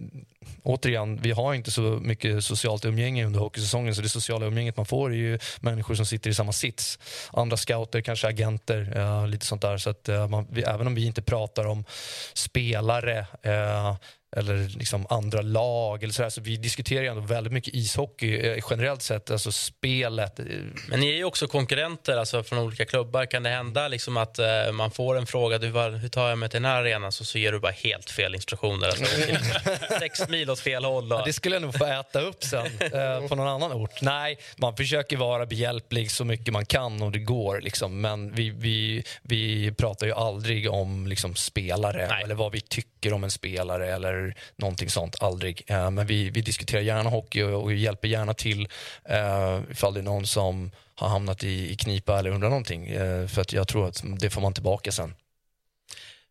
återigen, vi har inte så mycket socialt umgänge under hockeysäsongen så det sociala umgänget man får är ju människor som sitter i samma sits. Andra scouter, kanske agenter, eh, lite sånt där. Så att, eh, man, vi, även om vi inte pratar om spelare eh, eller liksom andra lag eller så, så vi diskuterar ju ändå väldigt mycket ishockey eh, generellt sett, alltså spelet. Men ni är ju också konkurrenter alltså, från olika klubbar. Kan det hända liksom, att eh, man får en fråga, du, var, hur tar jag mig till den här arenan? Så, så ger du bara helt fel instruktioner. Alltså, <laughs> sex mil åt fel håll. Och... Ja, det skulle jag nog få äta upp sen eh, på någon annan ort. Nej, man försöker vara behjälplig så mycket man kan och det går. Liksom. Men vi, vi, vi pratar ju aldrig om liksom, spelare Nej. eller vad vi tycker om en spelare eller någonting sånt. Aldrig. Eh, men vi, vi diskuterar gärna hockey och, och hjälper gärna till eh, ifall det är någon som har hamnat i, i knipa eller undrar någonting. Eh, för att jag tror att det får man tillbaka sen.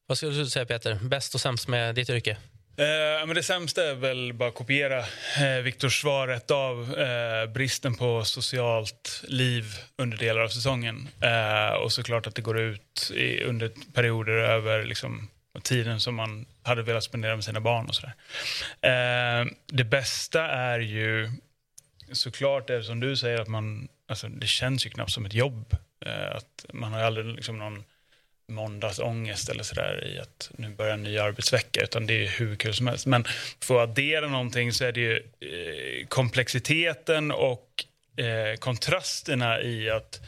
Vad skulle du säga Peter, bäst och sämst med ditt yrke? Eh, men det sämsta är väl bara att kopiera eh, Viktors svar rätt av. Eh, bristen på socialt liv under delar av säsongen. Eh, och såklart att det går ut i, under perioder över liksom, tiden som man hade velat spendera med sina barn och sådär. Eh, det bästa är ju såklart är det som du säger att man, alltså, det känns ju knappt som ett jobb. Eh, att man har aldrig liksom någon måndagsångest eller sådär i att nu börjar en ny arbetsvecka, utan det är hur kul som helst. Men för att addera någonting så är det ju eh, komplexiteten och eh, kontrasterna i att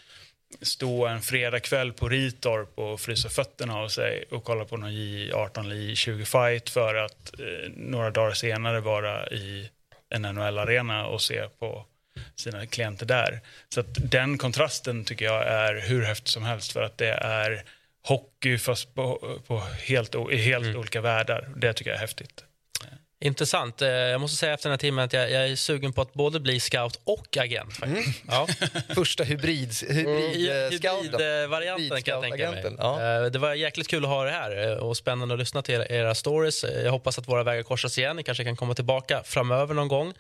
stå en fredagkväll på Ritorp och frysa fötterna av sig och kolla på någon J18 eller J20 fight för att eh, några dagar senare vara i en NHL-arena och se på sina klienter där. Så den kontrasten tycker jag är hur häftig som helst för att det är hockey fast på, på helt, i helt olika världar. Det tycker jag är häftigt. Intressant. Eh, Jag måste säga efter den här timmen att jag, jag är sugen på att både bli scout och agent. Faktiskt. Ja. <laughs> Första hybrid, hybrid, eh, scout då. Hybridvarianten kan jag tänka mig. Ja. Eh, Det var jäkligt kul att ha det här eh, och spännande att lyssna till era stories. Eh, Jag hoppas att våra vägar korsas igen. Ni kanske kan komma tillbaka framöver någon gång.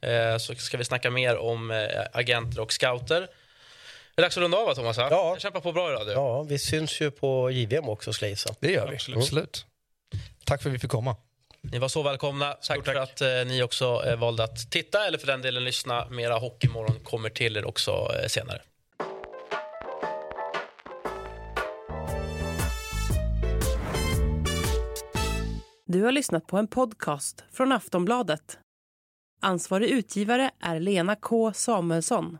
Eh, Så ska vi snacka mer om eh, agenter och scouter. Det är dags att runda av, Thomas? Ja. Jag kämpar på bra idag. Du. Ja, vi syns ju på JVM också, ska jag. Det gör vi. Absolut. Absolut. Tack för att vi fick komma. Ni var så välkomna. Tack, Stort tack. för att eh, ni också eh, valde att titta eller för den delen lyssna. Mera Hockeymorgon kommer till er också eh, senare. Du har lyssnat på en podcast från Aftonbladet. Ansvarig utgivare är Lena K Samuelsson.